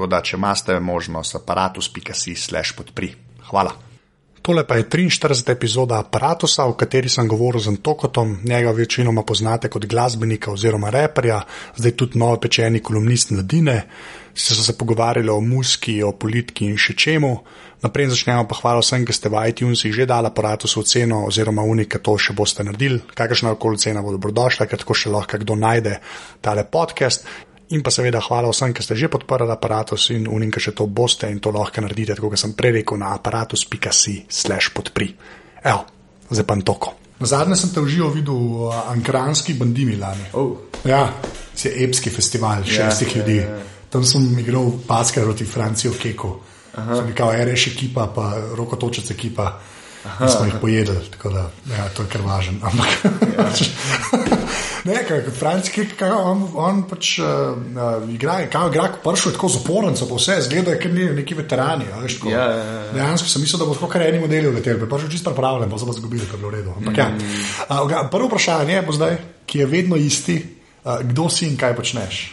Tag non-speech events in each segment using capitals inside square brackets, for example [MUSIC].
Tako da, če imate možnost, aparatus.si/slash podpri. Hvala. Tole pa je 43. epizoda aparata, v kateri sem govoril z Antokotom, njega večinoma poznate kot glasbenika oziroma reperja, zdaj tudi novo pečeni kolumnist mladine. Se so se pogovarjali o muski, o politiki in še čemu. Naprej začnemo pa hvala vsem, ki ste v iTunesih že dali aparatu oceno oziroma unika to še boste naredili. Kakršna koli cena bo dobrodošla, ker tako še lahko kdo najde tale podcast. In pa seveda hvala vsem, ki ste že podprli aparatus in unim, ki še to boste in to lahko naredite, tako kot sem prej rekel, na aparatus.si/slash podpri. Evo, zdaj pa toko. Na zadnje sem te užival videl v uh, Ankranski bandimi lani. Oh. Ja, se je epski festival šestih ja, ljudi. Ja, ja. Tam sem igral paske proti Francijo Keku. Sem rekel, RŠ ekipa, pa rokotočec ekipa. Aha, smo jih pojedli, tako da ja, to je kar važno. Ampak, ja. [LAUGHS] ne, kot Franci, kaj on, on pač uh, igra, kaj igra, pršo je tako zaporen, pa vse zgleda, ker ni neki veterani. Ja, ja, ja, ja. Dejansko sem mislil, da bo tako kar eni modeli uleteli, pa že čisto pravilen, pa so pa zgubili, da je bilo v redu. Ampak, ja. uh, prvo vprašanje je pa zdaj, ki je vedno isti, uh, kdo si in kaj počneš.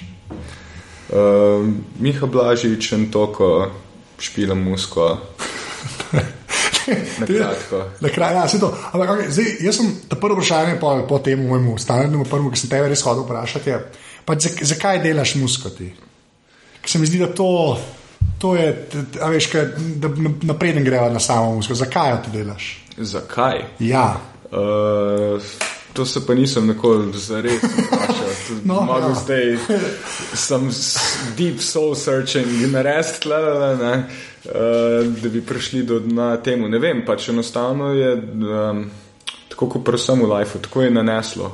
Uh, Miha Blažič in toko špilam musko. [LAUGHS] Na kraju, ja, se to. Ampak, okay, zdaj, jaz sem ta prvo vprašanje po, po tem mojemu standardnemu prvemu, ki sem te res hodil vprašati. Pač, zakaj delaš muskoti? Ker se mi zdi, da to, to je, a veš, kaj, da napreden greva na samo musko. Zakaj to delaš? Zakaj? Ja. Uh, to se pa nisem nikoli zares vprašal. No, Mogoče ja. zdaj sem deep soul searching in rest, klele, ne. Eh, da bi prišli do dna temu. Ne vem, pač enostavno je, um, tako kot pri vsemu lifeu, tako je naneslo.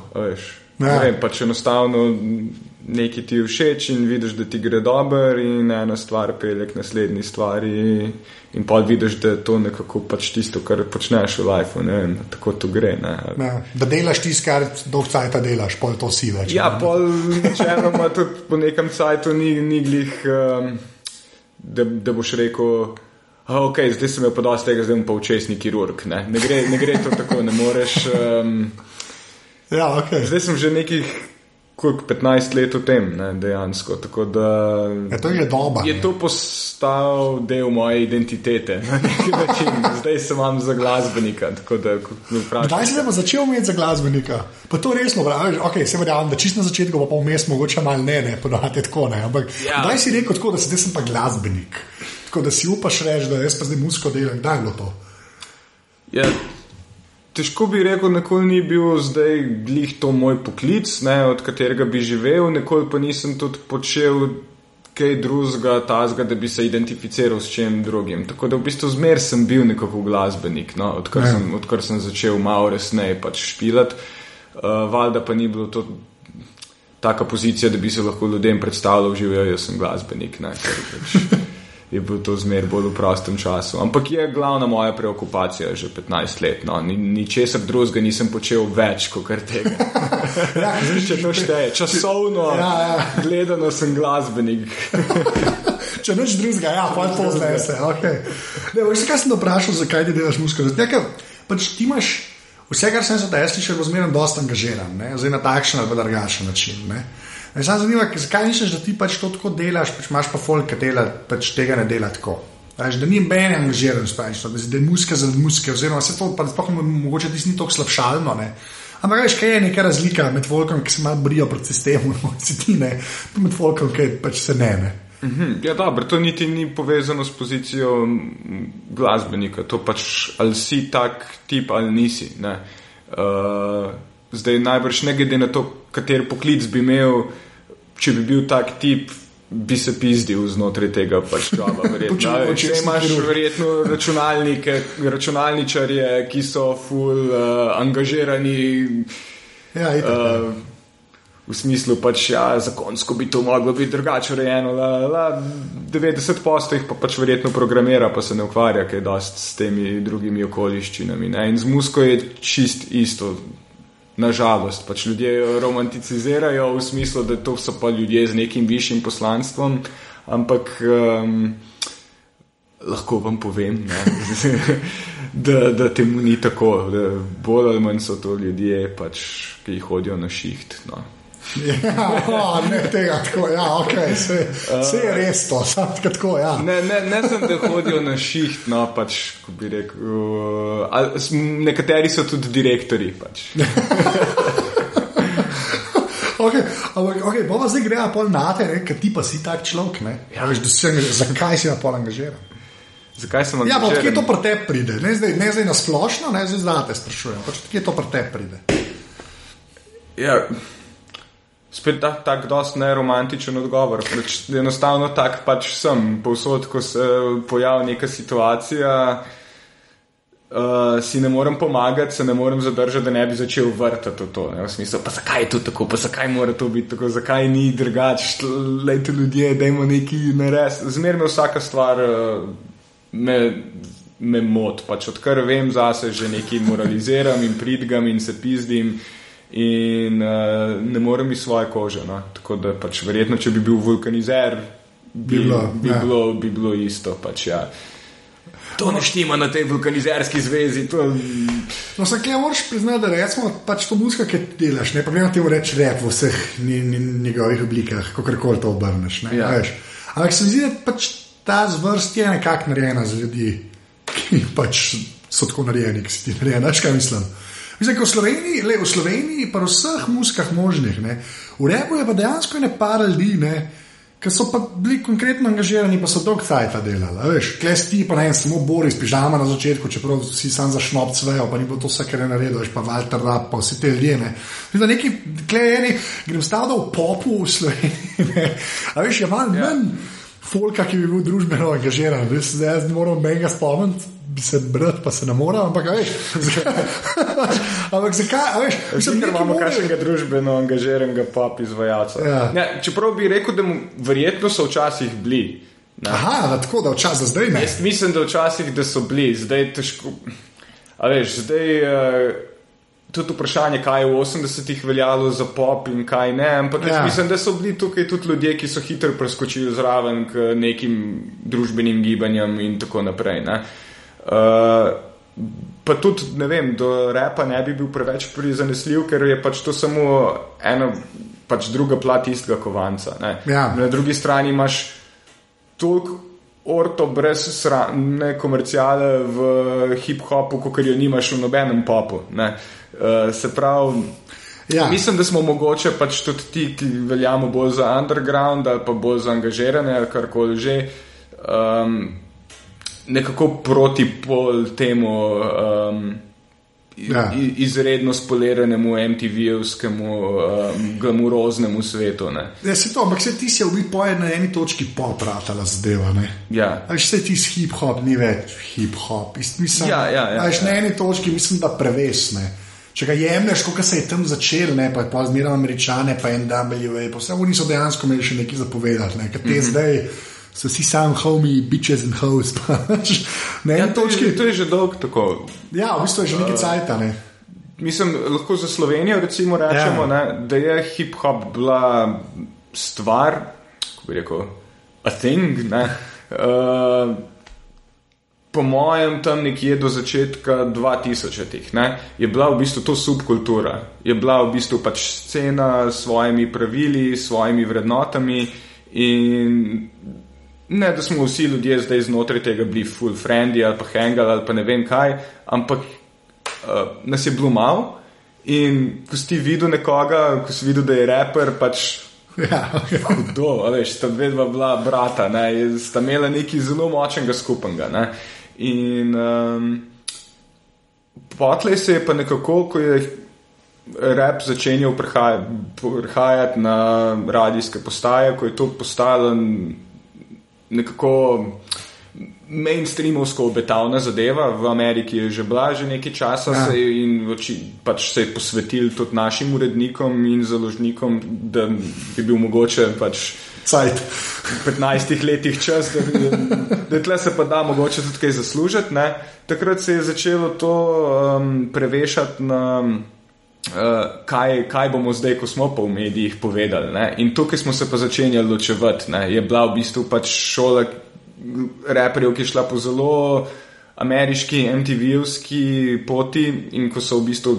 Ne ja. vem, pač enostavno nekaj ti všeč in vidiš, da ti gre dobro, in ena stvar pelje k naslednji stvari, in pa vidiš, da je to nekako pač tisto, kar počneš v lifeu. Ne vem, tako to gre. Ne. Ne, da delaš tisto, kar dolgo časa delaš, pol to si več. Ja, pol načeloma tudi po nekem cajtu ni, ni glih. Um, da, da boš rekel, okay, zdaj sem imel podosti tega, zdaj bom pa učesni kirurg. Ne? Ne, gre, ne gre to tako, ne moreš. Um, ja, okay. Zdaj sem že nekih. Kot 15 let v tem, ne, dejansko. Da, je to je doba. Je to postal del moje identitete na neki [LAUGHS] način. Zdaj sem vam za glasbenika. Kdaj si začel imeti za glasbenika? Pa to resno, okay, se verjamem, da čisto na začetku pa vmes mogoče malo ne, ne, podati tako ne. Ampak ja. kdaj si rekel tako, da si zdaj pa glasbenik? Tako da si upaš reči, da jaz pa zdaj musko delam. Kdaj je bilo to? Ja. Težko bi rekel, nikoli ni bil zdaj glih to moj poklic, ne, od katerega bi živel, nikoli pa nisem tudi počel kaj drugega, tazga, da bi se identificiral s čim drugim. Tako da v bistvu zmer sem bil nekako glasbenik, no, odkar, ja. sem, odkar sem začel malo resneje pač špilat. Uh, valjda pa ni bilo to taka pozicija, da bi se lahko ljudem predstavljal, živel, jaz sem glasbenik. Ne, pač [LAUGHS] je bil to zmer bolj v prostem času. Ampak je glavna moja preokupacija že 15 let. No. Ničesar ni drugega nisem počel več kot tega. [LAUGHS] ja, Če to šteje, časovno ja, ja. gledano sem glasbenik. Če noč drugega, ja, pa to zdaj se. Okay. Ne, veš, kaj sem vprašal, zakaj ti delaš musko? Pač ti imaš vse, kar sem se da jaz tišel, zmerno dosta angažiran, ne? zdaj na takšen ali drugačen način. Ne? Me samo zanima, zakaj misliš, da ti pač to tako delaš, pač imaš pa folk, ki dela, pač tega ne dela tako. Veš, da ni meni angažiran, da, je muska za muske, oziroma se to pa sploh mogoče ti ni tako slabšalno. Ne? Ampak veš, kaj je neka razlika med folkom, ki se malo brijo proti sistemu, [LAUGHS] in ne, pa med folkom, ki pač se ne. ne. Mhm, ja, dobro, to niti ni povezano s pozicijo glasbenika, to pač ali si tak tip ali nisi. ne. Uh, zdaj najbrž ne glede na to, kater poklic bi imel, če bi bil tak tip, bi se pizdil znotraj tega pač čaba. [LAUGHS] Verjetno, Počel- A veš, počel Če imaš verjetno računalnike, računalničarje, ki so full uh, angažirani. Ja, itak, ja. Uh, v smislu, pač, ja, zakonsko bi to moglo biti drugače urejeno. La, la, 90 posto jih pa pač verjetno programira, pa se ne ukvarja kaj dost s temi drugimi okoliščinami. Ne? In z musko je čist isto. Nažalost, pač ljudje jo romanticizirajo v smislu, da to so pa ljudje z nekim višjim poslanstvom, ampak um, lahko vam povem, ne, [LAUGHS] da, da temu ni tako. Da bolj ali manj so to ljudje, pač, ki hodijo na šiht. No. [LAUGHS] Ja, o, ne tega tako, ja, ok, vse, vse je res to, tako, ja. Ne, ne, ne sem, da hodijo na šiht, no pač, ko bi rekel. Uh, ali s- nekateri so tudi direktori. Pač. [LAUGHS] Okay, ampak, okay, bomo zdaj gremo pol na te, ker ti pa si tak človek, ne? Ja, veš, angažiran. Zakaj si na pol angažiran? Zakaj sem Ja, pa angažiran? to pri tebi pride? Ne zdaj, ne zdaj na splošno, ne zdaj zdaj te sprašujem. Pač odkje to pri tebi pride? Ja, spet ta, tak dost neromantičen odgovor. Pač, enostavno tak pač sem. Povsod, ko se pojavi neka situacija, uh, si ne morem pomagati, se ne morem zadržati, da ne bi začel vrtati to. Ne? V smislu, pa zakaj je to tako, pa zakaj mora to biti tako, zakaj ni drugače, lejte ljudje, dajmo neki nares. Zmer me vsaka stvar uh, me, me mot, pač odkar vem zase, že nekaj moraliziram in pridgam in se pizdim. In uh, ne morem iz svoje kože. No? Tako da pač verjetno, če bi bil vulkanizer, bi, Bi bilo, bi, ja. bilo, bi bilo isto. Pač, ja. To ne štima na tej vulkanizerski zvezi. To... No, samo klej moraš priznati, da recimo pač to muzika, ki delaš, ne vem, ti reči rep v vseh njegovih oblikah, kako koli to obrneš. Ne, Ja. veš. Ampak se mi zdi, da pač ta zvrst je nekako narejena za ljudi, ki pač so tako narejeni, ki si ti narejeni. Veš, kaj mislim? Mislim, v Sloveniji, le, v Sloveniji, pa v vseh muzikah možnih, ne, v repu je pa dejansko ne par ljudi, ne, ki so pa bili konkretno angažirani, pa so dolg cajt delali. Veš, klej ti pa ne samo Boris, pižama na začetku, čeprav si sam za šnop svejo, pa ni bilo to vse, kar je naredil, veš pa Walter Rapp, pa vsi te ljudje. Ne. Mislim, da neki, klej eni, grem staviti v popu v Sloveniji. Ne. A veš, je Ja. manj folka, ki bi bil družbeno angažiran. Res, jaz ne moram menga spomniti. Bi se brat, pa se ne mora, ampak veš, [LAUGHS] ampak zakaj, veš, mislim, Ker imamo kakšnega družbeno angažiranega pop izvajalca. Ja. Ja, čeprav bi rekel, da mu verjetno so včasih bili. Ne. Aha, da tako, da včasih zdaj ne. Jaz mislim, da včasih da so bili, zdaj težko. A veš, zdaj uh, tudi vprašanje, kaj je v 80-ih veljalo za pop in kaj ne, ampak Ja. mislim, da so bili tukaj tudi ljudje, ki so hitro preskočili zraven k nekim družbenim gibanjem in tako naprej. Ne. Uh, pa tudi, ne vem, do repa ne bi bil preveč prizanesljiv, ker je pač to samo ena, pač druga plat istega kovanca. Ne. Ja. Na drugi strani imaš toliko orto brez srane komercijale v hip-hopu, kot jo nimaš v nobenem popu. Ne. Uh, se pravi, Ja. mislim, da smo mogoče pač tudi ti, ki veljamo bolj za underground ali pa bolj za angažirane ali karkoli že. Um, Nekako proti pol temu um, Ja. izredno spoliranemu MTV-evskemu um, glamuroznemu svetu. Ne. Ja, se to, ampak se ti si v bistvu po eni- na eni točki popratala zadeva. Ne? Ja. A Veš, se ti s hip-hop ni več hip-hop. Mislim, Ja, ja, ja, a veš, ja. Na eni točki mislim, da prevesne. Če ga jemliš, kot se je tam začel, ne, pa je pa zmeraj američane, pa NWA, pa vse oni so dejansko imeli še nekaj zapovedati, ne, ker te mm. -hmm. zdaj so vsi sami homi, bitches and hoes. [LAUGHS] pač. Eni Ja, to, je, to je že dolgo tako. Ja, v bistvu je že nekaj cajta. Ne. Mislim, lahko za Slovenijo recimo rečemo, ja. ne, da je hip-hop bila stvar, kako bi rekel, a thing. Ne, uh, po mojem, tam nekje do začetka 2000-ih ne, je bila v bistvu to subkultura. Je bila v bistvu pač scena s svojimi pravili, s svojimi vrednotami in Ne, da smo vsi ljudje zdaj znotraj tega bili full friendly ali pa hangal ali pa ne vem kaj, ampak uh, nas je bilo malo in ko si videl nekoga, ko si videl, da je raper, pač Ja, okay. Hudo, a veš, sta dve dva bila brata, ne, sta imela nekaj zelo močnega skupnega. Ne. In um, potlej se je pa nekako, ko je rap začenjal prihajati, prihajati na radijske postaje, ko je to postalo nekako mainstreamovsko obetavna zadeva, v Ameriki je že bila že nekaj časa Ja. se in oči, pač se je posvetil tudi našim urednikom in založnikom, da bi bil mogoče pač Cajt. v 15 letih čas, da, da, da tle se pa da mogoče tudi kaj zaslužiti. Ne. Takrat se je začelo to um, prevešati na. Uh, kaj, kaj bomo zdaj, ko smo pa v medijih povedali. Ne? In tukaj smo se pa začenjali ločevati. Je bila v bistvu pač šola reperjev, ki je šla po zelo ameriški, MTV-ovski poti in ko so v bistvu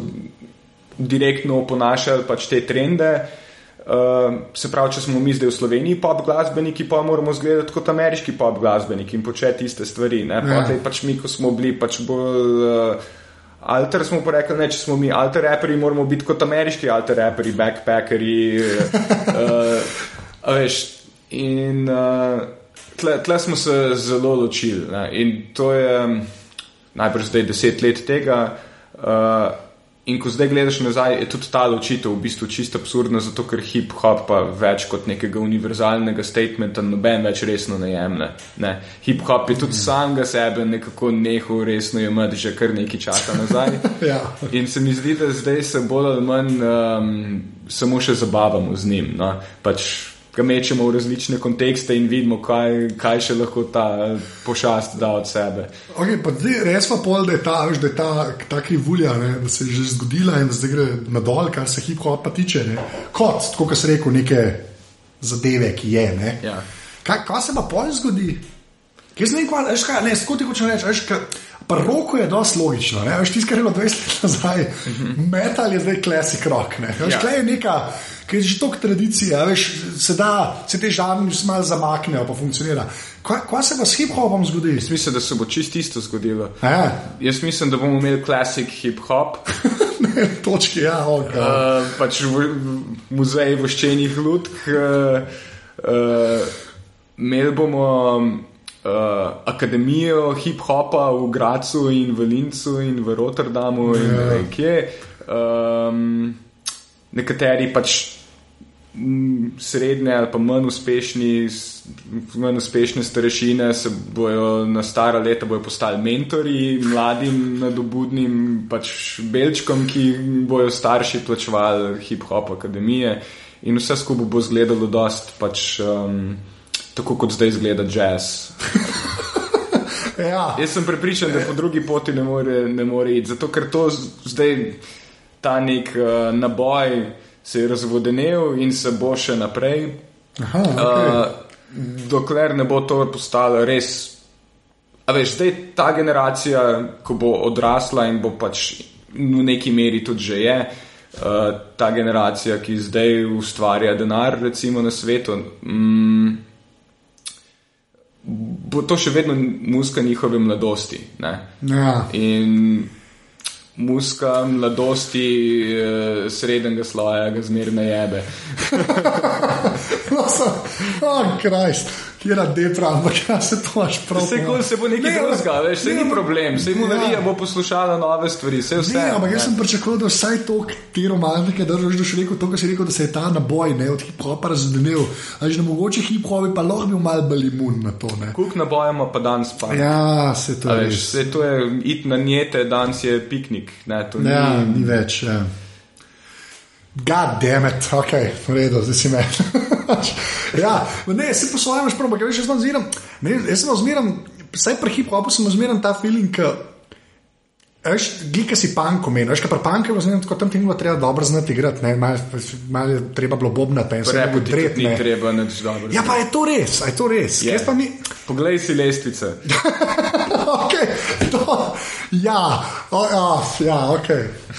direktno oponašali pač te trende. Uh, se pravi, če smo mi zdaj v Sloveniji pop glasbeniki, pa moramo izgledati kot ameriški pop glasbeniki in početi iste stvari. Ne? Ja. Ja. Pač mi, ko smo bili pač bolj. Uh, Alter smo pa rekli, ne, če smo mi alter reperi, moramo biti kot ameriški alter reperi, backpackeri. uh, a veš, in uh, tle, tle smo se zelo ločili. Ne, in to je um, najbrž zdaj deset let tega. Uh, in ko zdaj gledaš nazaj, je tudi ta ločitev v bistvu čisto absurdna, zato ker hip-hop pa več kot nekega univerzalnega statementa noben več resno ne jemne. Ne. Hip-hop je tudi samega sebe nekako nehal resno jemati že kar nekaj časa nazaj. [LAUGHS] Ja. In se mi zdi, da zdaj se bolj ali manj um, samo še zabavamo z njim. No? Pač ga mečemo v različne kontekste in vidimo, kaj, kaj še lahko ta pošast da od sebe. Okay, pa zdaj, res pa pol, da je ta, veš, da je ta, ta krivulja, ne, da se je že zgodila in da zdaj gre nadol, kar se hip-hopa tiče. Ne. Kot, tako kot se reko, neke zadeve, ki je. Ne. Ja. Kaj, kaj se pa pol zgodi? Kaj se ne kva, veš kaj, ne, skoti hočem reči, veš kaj. Pa roko je dosti logično, ne? veš, tisto, kar je bilo 20 let nazaj, metal je zdaj klasik rock. Ne? Veš, Ja. ja. je neka, ki je že toliko tradicije, veš, se da, se te žanri malo zamaknejo, pa funkcionira. Kaj, kaj se pa s hip-hopom zgodi? Jaz mislim, da se bo čist isto zgodilo. Ja, Jaz mislim, da bomo imeli klasik hip-hop, [LAUGHS] ne, točki, ja, ok. Uh, uh, pač v, muzej voščenih lutk. Uh, uh, imeli bomo uh, akademijo hip-hopa v Gracu in v Lincu in v Rotterdamu in ne vem kje. Um, nekateri pač mm, srednje ali pa manj uspešni, manj uspešne starešine se bojo na stara leta bojo postali mentori mladim, nadobudnim pač belčkom, ki bojo starši plačevali hip-hop akademije in vse skupaj bo izgledalo dost pač. Um, Tako kot zdaj izgleda jazz. [LAUGHS] ja. Jaz sem prepričan, da po drugi poti ne more, ne more iti, zato ker to zdaj ta nek uh, naboj se je razvodenel in se bo še naprej. Aha, okay. Uh, dokler ne bo to postalo res. A veš, zdaj ta generacija, ko bo odrasla in bo pač v neki meri tudi že je, uh, ta generacija, ki zdaj ustvarja denar, recimo na svetu, mm, bo to še vedno muska njihove mladosti. Ne? ja. In muska mladosti eh, srednjega sloja ga zmerno jebe. [LAUGHS] No, sem, oh, Krist, kjera depra, ampak ja se to až prav. Vse kol se bo nekaj Ne, drugega, veš, se ne, ni problem, se mu Ja. narija bo poslušala nove stvari, vse vse. Ne, ampak jaz sem pričakoval, da vsaj to, te romantike držiš, da si rekel to, kar si rekel, da se je ta naboj ne, od hip-hopa razdelil. A že mogoče hip-hopi pa lahko bil mal bolj imun na to. Ne. Kuk nabojamo pa danes pa. Ja, se to je. Vse to je it na njete, danes je piknik. Ne, to Ja, ni, ni več. Ja. God damn it, ok, v redu, zdaj si me. [LAUGHS] [LAUGHS] ja, ne, se po svojem šprom, ampak veš, jaz zmeram, jaz sem zmeram, vsaj pri hip-hopu sem zmeram ta feeling, glika si panko meni, veš, kaj pri panku je bilo tako, tam ti ni bilo treba dobro znati igrati, ne, malo mal je treba bilo bobnati, in se Repo ne ti dret, tudi ni ne. treba nič dobro. Ja, pa je to res, je to res. Je. Pa mi, Poglej si lestvice. [LAUGHS] okay, to, ja, o, oh, ja, ok.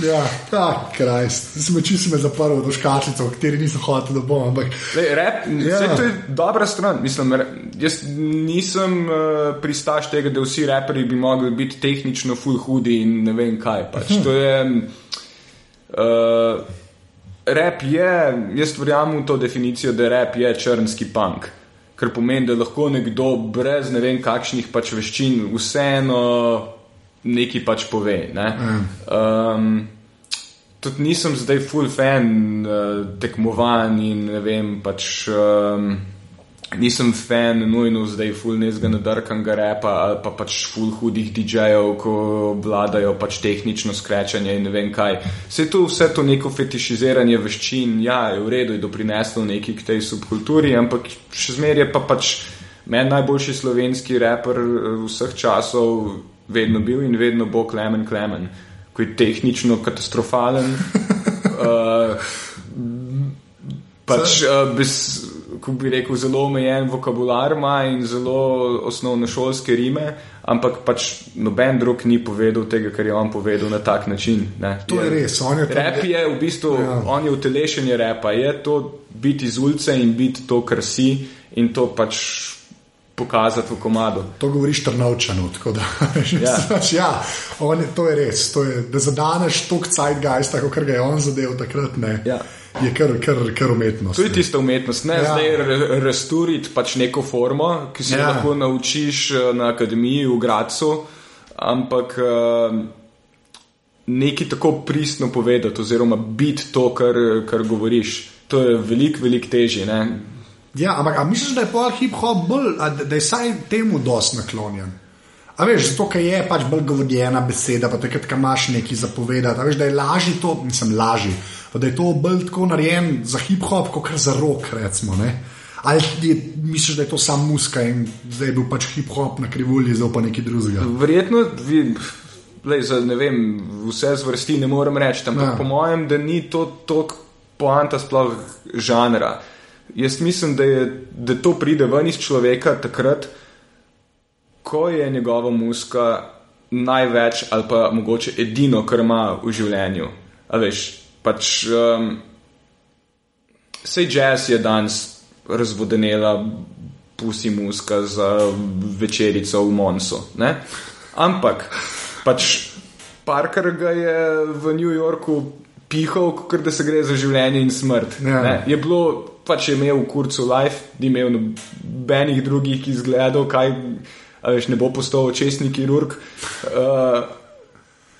Ja, ah, Krist. Sem čisto me zaprl do škatlice, v kateri nisem hotel, da bom, ampak Lej, rap, Ja. ja. To je dobra stran. Mislim, jaz nisem uh, pristaš tega, da vsi raperji bi mogli biti tehnično full hudi in ne vem kaj. Pač. To je. Uh, rap je, jaz verjamem v to definicijo, da rap je črnski punk. Kar pomeni, da lahko nekdo brez ne vem kakšnih pač veščin vseeno nekaj pač pove. Ne? Um, tudi nisem zdaj full fan uh, tekmovanj in ne vem pač. Um, nisem fan nujno zdaj full nezga nadrkanga repa ali pa pač full hudih DJ-jev, ko vladajo pač tehnično skrečanje in ne vem kaj. Vse to, vse to neko fetišiziranje veščin, ja, je v redu, je doprineslo neki k tej subkulturi, ampak še zmeraj je pa pač meni najboljši slovenski reper eh, vseh časov vedno bil in vedno bo Klemen Klemen, ko je tehnično katastrofalen. uh, [LAUGHS] pač, uh, bez, ko bi rekel, zelo omejen vokabular ima in zelo osnovne šolske rime, ampak pač noben drug ni povedal tega, kar je on povedal na tak način. Ne. To je res. On je Rap je v bistvu, Ja. on je utelešenje repa, je to biti iz ulice in biti to, kar si in to pač pokazati v komadu. To govoriš trnovčano. tako Da, [LAUGHS] Ja. pač, ja, on je, to je res. To je, da zadaneš tok Zeitgeista, kot ga je on zadeval takrat, ne, Ja. Je kar, kar, kar umetnost. To je tista umetnost, ne Ja. zdaj resturiti pač neko formo, ki se Ja. lahko naučiš eh, na akademiji v Gracu, ampak uh, nekaj tako pristno povedati, oziroma biti to, kar, kar govoriš. To je veliko, veliko težje. Ne? Ja, ampak misliš, da je pol hip-hop bolj, da je saj temu dosti naklonjen? A veš, zato ker je pač bolj govorjena beseda, pa takrat, ko imaš nekaj zapovedati. A veš, da je lažje to, nisem lažji, pa da je to bolj tako narejen za hip-hop, kot za rock, recimo. Ne? Ali je, misliš, da je to samo muska in zdaj je bil pač hip-hop na krivulji, zdaj pa nekaj drugega? Verjetno, vi, lej, za, ne vem, vse zvrsti ne morem reči, ampak Ja. po mojem, da ni to tako poanta sploh žanra. Jaz mislim, da, je, da to pride ven iz človeka takrat, ko je njegova muska največ ali pa mogoče edino, kar ima v življenju. A veš, pač. Um, Sej jazz je danes razvodenela pusi muska za večerico v Monsu. Ne? Ampak pač Parker ga je v New Yorku pihal, kot da se gre za življenje in smrt. Ja. Ne? Je bilo, pač je imel v kurcu life, ni imel nobenih drugih izgledov, kaj veš, ne bo postal očesni kirurg. Uh,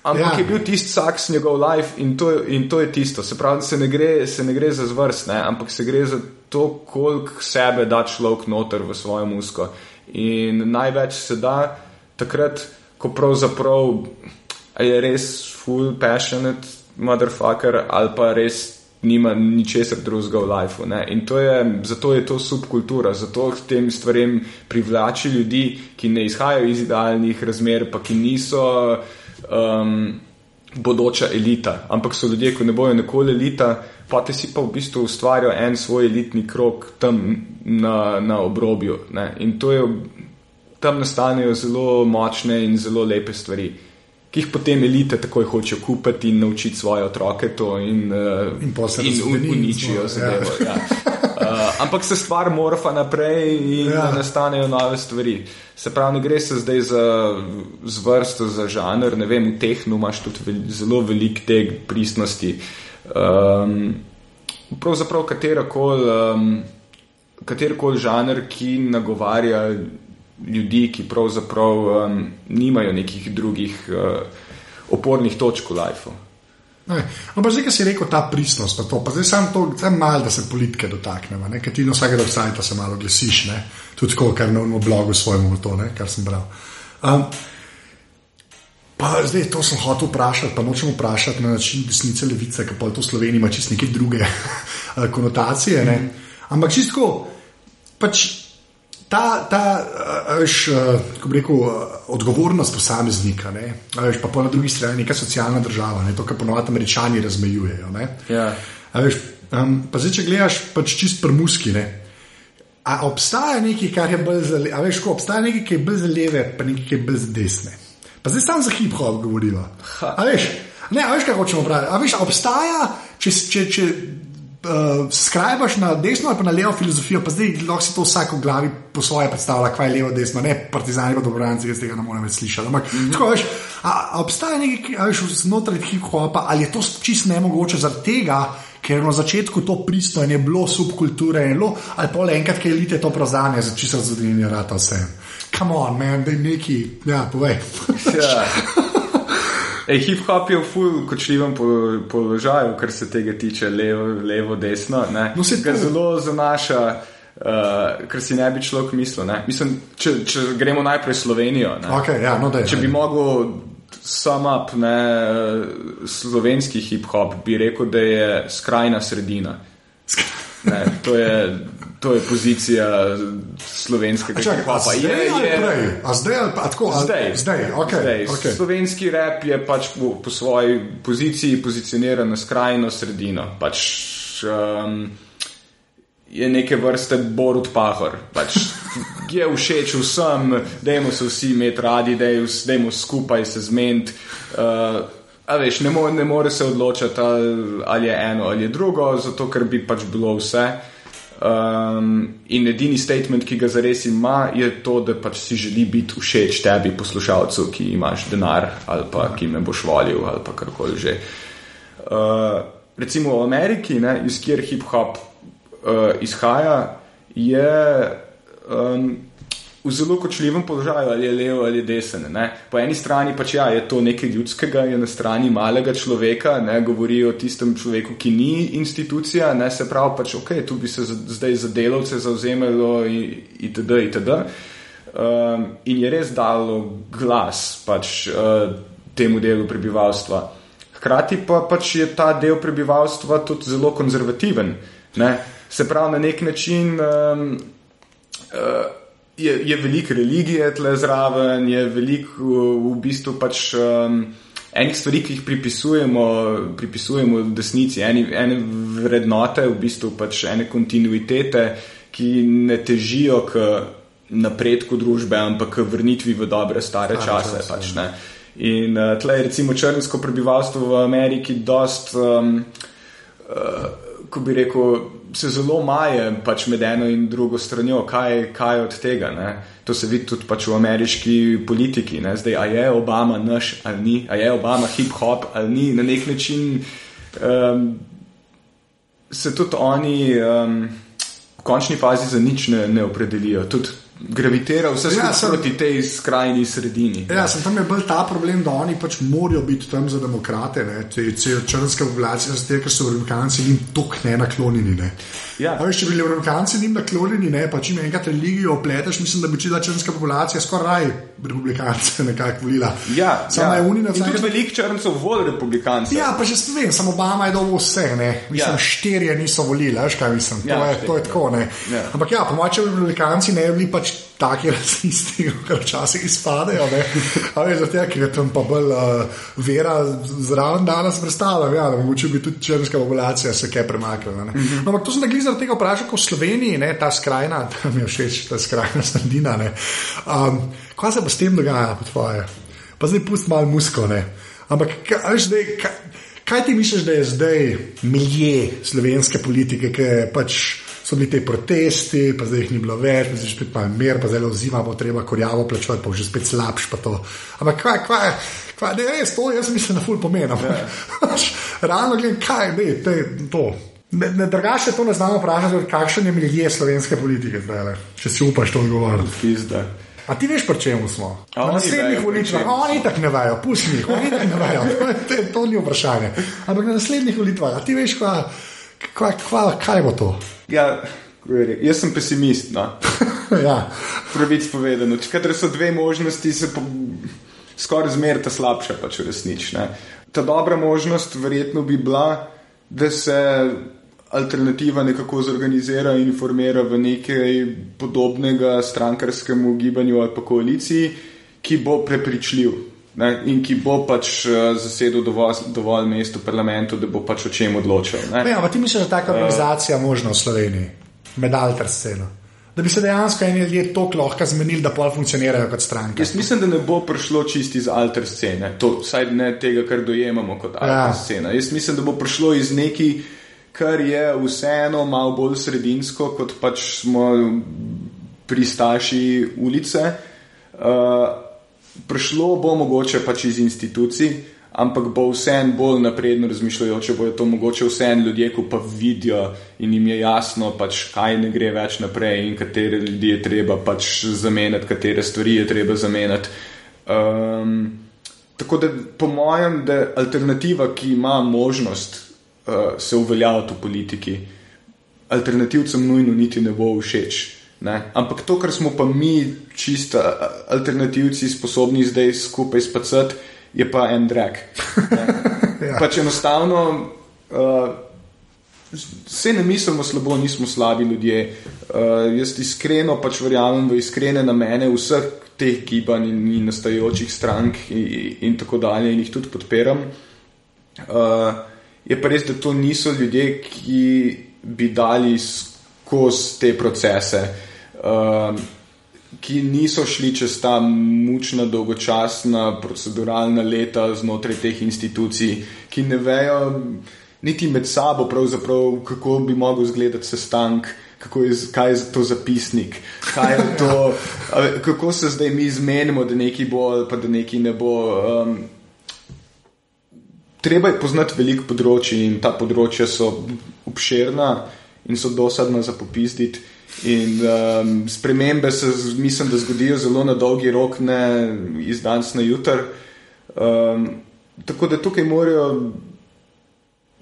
Ampak Ja. je bil tisti saks njegov life in to, in to je tisto. Se pravi, se ne gre, se ne gre za zvrst, ne? ampak se gre za to, koliko sebe da človek noter v svojo musko. In največ se da takrat, ko pravzaprav je res full passionate motherfucker ali pa res nima ničesar drugega v lifeu. ne. In to je, zato je to subkultura, zato k tem stvarem privlači ljudi, ki ne izhajajo iz idealnih razmer, pa ki niso um, bodoča elita, ampak so ljudje, ki ne bojo nikoli elita, pa ti si pa v bistvu ustvarijo en svoj elitni krok tam na, na obrobju. Ne? In to je, tam nastanejo zelo močne in zelo lepe stvari. Ki jih potem elite takoj hočejo kupiti in naučiti svoje otroke to, in, uh, In in in uničijo smo- zadevo. Ja. Uh, ampak se stvar morfa naprej in Ja. nastanejo nove stvari. Se pravi, ne gre se zdaj za zvrsto, za žanr. Ne vem, v tehnu imaš tudi vel, zelo velik teg pristnosti. Um, pravzaprav katerakoli um, katerkoli žanr, ki nagovarja ljudi, ki pravzaprav um, nimajo nekih drugih uh, opornih točk v lifeu. Ne, Ampak zdaj, ki si rekel ta pristnost, pa, to, pa zdaj samo to, samo malo, da se politike dotaknemo, ne, ker ti na vsakega sajta se malo glasiš, ne, tudi tako, kar na unem blogu svojemu to, ne, kar sem bral. Um, pa zdaj to sem hotel vprašati, pa nočem vprašati na način desnice levice, ker pa to v Sloveniji ima čist neke druge [LAUGHS] eh, konotacije, ne. Ampak čisto, pač ta, ta eh, kako bi rekel, odgovornost posameznika, ne, veš, pa po na drugi strani neka socialna država, ne, to, kar ponovadi američani razmejujejo. Ne, Ja. Veš, um, pa zdaj, če gledaš pač čist prmuski, ne. A obstaja nekaj, kar je bolj za leve, veš, ko obstaja nekaj, ki je bolj za leve, pa nekaj, ki je bolj za desne. Pa zdaj samo za hip-hop govoriva. A veš, ne, a veš, kaj hočemo praviti. A veš, obstaja, če, če, če uh, skrajbaš na desno ali pa na levo filozofijo, pa zdaj lahko si to vsak v glavi po svoje predstavlja, kaj je levo, desno, ne partizani, pa dobranci, jaz tega ne morem več slišati. Ampak, mm -hmm. tako, veš, a, a obstaja nekaj, veš, znotraj hip-hopa, ali je to čist nemogoče zaradi tega, ker na začetku to pristno in je bilo subkulture in lo, ali pa le enkrat, ki elite to prazanje, za čisto zadnji rata vse. Come on, man, da je neki, ja, povej. Ja. [LAUGHS] Ej, hip hop je v ful kočljivem po- položaju, kar se tega tiče, levo, levo desno. Ne, No, saj Ga zelo zanaša, uh, kar si ne bi človek mislil. Ne. Mislim, če, če gremo najprej v Slovenijo. Ne. Okay, ja, no, daj, Če bi mogel sum up ne, slovenski hip hop, bi rekel, da je skrajna sredina. [LAUGHS] Ne, to, je, to je pozicija slovenskega Čakaj, hip a hopa. zdaj ali prej? A zdaj ali pa a tako? A, Zdaj, zdaj, okay, zdaj. okay. Slovenski rep je pač po, po svoji poziciji pozicioniran na skrajno sredino. Pač, um, je neke vrste Borut Pahor. Pač, je všeč vsem, dajmo se vsi imeti radi, daj- dajmo skupaj se zmeniti. Uh, A veš, ne, more, ne more se odločiti, ali- ali je eno ali je drugo, zato ker bi pač bilo vse. Um, in edini statement, ki ga zares ima, je to, da pač si želi biti všeč tebi, poslušalcu, ki imaš denar ali pa ki me boš volil ali pa karkoli že. Uh, recimo v Ameriki, ne, iz kjer hip hop uh, izhaja, je um, v zelo kočljivem položaju, ali je levo ali desen. Ne. Po eni strani pač ja, je to nekaj ljudskega, je na strani malega človeka, ne, govori o tistem človeku, ki ni institucija, ne, se pravi pač ok, tu bi se zdaj za delavce zauzemalo itd. itd. Um, in je res dalo glas pač, uh, temu delu prebivalstva. Hkrati pa pač je ta del prebivalstva tudi zelo konzervativen. Ne? Se pravi, na nek način um, uh, je, je veliko religije tle zraven, je veliko v, v bistvu pač. Um, Enih stvari, ki jih pripisujemo, pripisujemo desnici, eni, ene vrednote, v bistvu pač ene kontinuitete, ki ne težijo k napredku družbe, ampak k vrnitvi v dobre stare Stare čase. čase, Pač, ne. In uh, tle je recimo črnsko prebivalstvo v Ameriki dost, um, uh, ko bi rekel, se zelo maje pač med eno in drugo stranjo, kaj, kaj od tega. Ne? To se vidi tudi pač v ameriški politiki. Ne? Zdaj, a je Obama naš ali ni, a je Obama hip-hop ali ni, na nek način um, se tudi oni um, v končni fazi za nič ne, ne opredelijo. Tudi gravitira vse Ja, sem- proti tej skrajni sredini. Ja, sem tam je bolj ta problem, da oni pač morajo biti tam za demokrate, ne, te, črnske populacije, zato ker so republikanci njim tok ne naklonjeni. Ne. Ja. Veš, če bi bili republikanci njim naklonjeni, ne, pa če jim enkrat religijo opleteš, mislim, da bi čila črnska populacija skoraj republikance [LAUGHS] nekako volila. Ja, Samo ja. je unina In tudi veliko črncev voli republikance. Ja, pa že ne vem, samo Obama je dobil vse, ne. Mislim, Ja. štirje niso volili, veš kaj mislim. Ja, to, je, štirje, to je tako, ne. Ja. Ampak ja, po mojem, če bi republikanci ne bi bili pač taki rasisti, [LAUGHS] kot včasih izpadejo, ne. A veš, zato, ker je tam pa bolj uh, vera zraven danes predstavljam, ja, da mogoče bi tudi črnska populacija se kaj premaknila. ne. Mhm. No, ampak to sem da zaradi tega vprašal, ko v Sloveniji, ne, ta skrajna, [LAUGHS] ta mi je všeč, ta skrajna sredina, ne. Um, kaj se pa s tem dogaja, po tvoje? Pa zdaj pusti malo musko, ne. Ampak, kaj, zdaj, kaj, kaj ti misliš, da je zdaj milje slovenske politike, ki je pač. So bili ti protesti, pa zdaj jih ni bilo več, pa zdaj je spet malo mir, pa zdaj le zima, bo treba korjavo plačevati, pa že spet slabš. pa to. Ampak kaj, kaj, kaj, ne, res, to jaz mislim, da ful pomeni. Yeah. [LAUGHS] Realno gledam, kaj ne, te, to. Ne, ne drugače to ne znamo vprašati, kakšen je milje slovenske politike, zdaj, če si upaš to odgovoriti. A ti veš, pri čemu smo? A Na naslednjih volitvah, oni tako ne vejo, pusti jih, oni tako ne vejo, [LAUGHS] to, je- to ni vprašanje. Ampak na naslednjih volitvah, a ti veš, kva, kva, kva, kaj bo to? Ja, jaz sem pesimist. No. [LAUGHS] ja. Pravic povedano. Kadar so dve možnosti, se po, skoraj zmeraj ta slabša, pač ne. Ta dobra možnost verjetno bi bila, da se alternativa nekako zorganizira in formira v nekaj podobnega strankarskemu gibanju ali pa koaliciji, ki bo prepričljiv. Ne, in ki bo pač uh, zasedel dovolj, dovolj mest v parlamentu, da bo pač o čem odločal. Ne. Ja, ti misliš, da je taka organizacija možna v Sloveniji, med alter sceno? Da bi se dejansko eni ljudje tako lahko zmenili, da pol funkcionirajo kot stranke. Jaz mislim, da ne bo prišlo čisti iz alter scene, to vsaj ne tega, kar dojemamo kot alter ja. scena. Jaz mislim, da bo prišlo iz neki, kar je vseeno malo bolj sredinsko, kot pač smo pristaši ulice. Uh, prišlo bo mogoče pač iz institucij, ampak bo vseeno bolj napredno razmišljajo, če bojo to mogoče vseeno ljudje, ko pa vidijo in jim je jasno, pač, kaj ne gre več naprej in katere ljudi je treba pač zamenjati, katere stvari je treba zamenjati. Um, tako da, po mojem, da je alternativa, ki ima možnost uh, se uveljaviti v politiki, alternativcem nujno niti ne bo všeč. Ne? Ampak to, kar smo pa mi, čista alternativci, sposobni zdaj skupaj spacati, je pa en drag. [LAUGHS] ja. Pač enostavno, uh, vse ne mislimo slabo, nismo slabi ljudje. Uh, jaz iskreno pač verjamem v iskrene namene vseh teh gibanj in, in nastajajočih strank in, in tako dalje, in jih tudi podpiram. Uh, je pa res, da to niso ljudje, ki bi dali skozi te procese. Uh, ki niso šli čez ta mučna, dolgočasna, proceduralna leta znotraj teh institucij, ki ne vejo niti med sabo, kako bi lahko izgledal sestank. Kako je, kaj je to zapisnik, je to, kako se zdaj mi zmenimo, da nekaj bo, pa da nekaj ne bo. Um, treba je poznati veliko področji, in ta področja so obširna in so dosadna za popizditi. In um, spremembe se, mislim, da zgodijo zelo na dolgi rok, ne iz danes na jutr. Um, tako da tukaj morajo,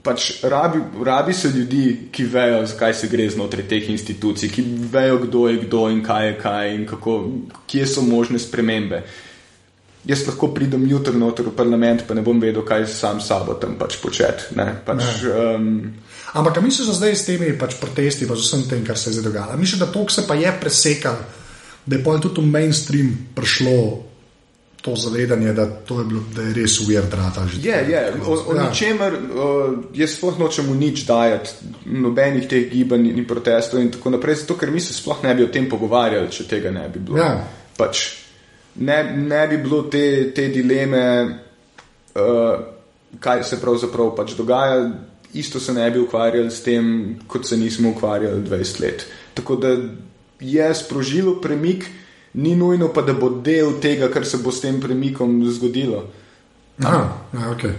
pač rabi, rabi se ljudi, ki vejo, zakaj se gre znotraj teh institucij, ki vejo, kdo je kdo in kaj je kaj in kako, kje so možne spremembe. Jaz lahko pridem jutri noter v parlament, pa ne bom vedel, kaj sam sabo tam pač početi. Pač, um, Ampak misliš, da zdaj s temi pač protesti, pa z vsem tem, kar se je zdaj dogajalo, misliš, da to se pa je presekalo, da je pa tudi v mainstream prišlo to zavedanje, da, to je, bilo, da je res uver drata. Je, je, o, o ja. ničemer, o, jaz sploh nočem nič dajati, nobenih teh gibanj in protestov in tako naprej, zato ker mi se sploh ne bi o tem pogovarjali, če tega ne bi bilo. Ja. Pač, ne, ne bi bilo te, te dileme, uh, kaj se pravzaprav pač dogaja isto se ne bi ukvarjali s tem, kot se nismo ukvarjali 20 let. Tako da je sprožilo premik, ni nujno pa, da bo del tega, kar se bo s tem premikom zgodilo. Aha, ja, okay.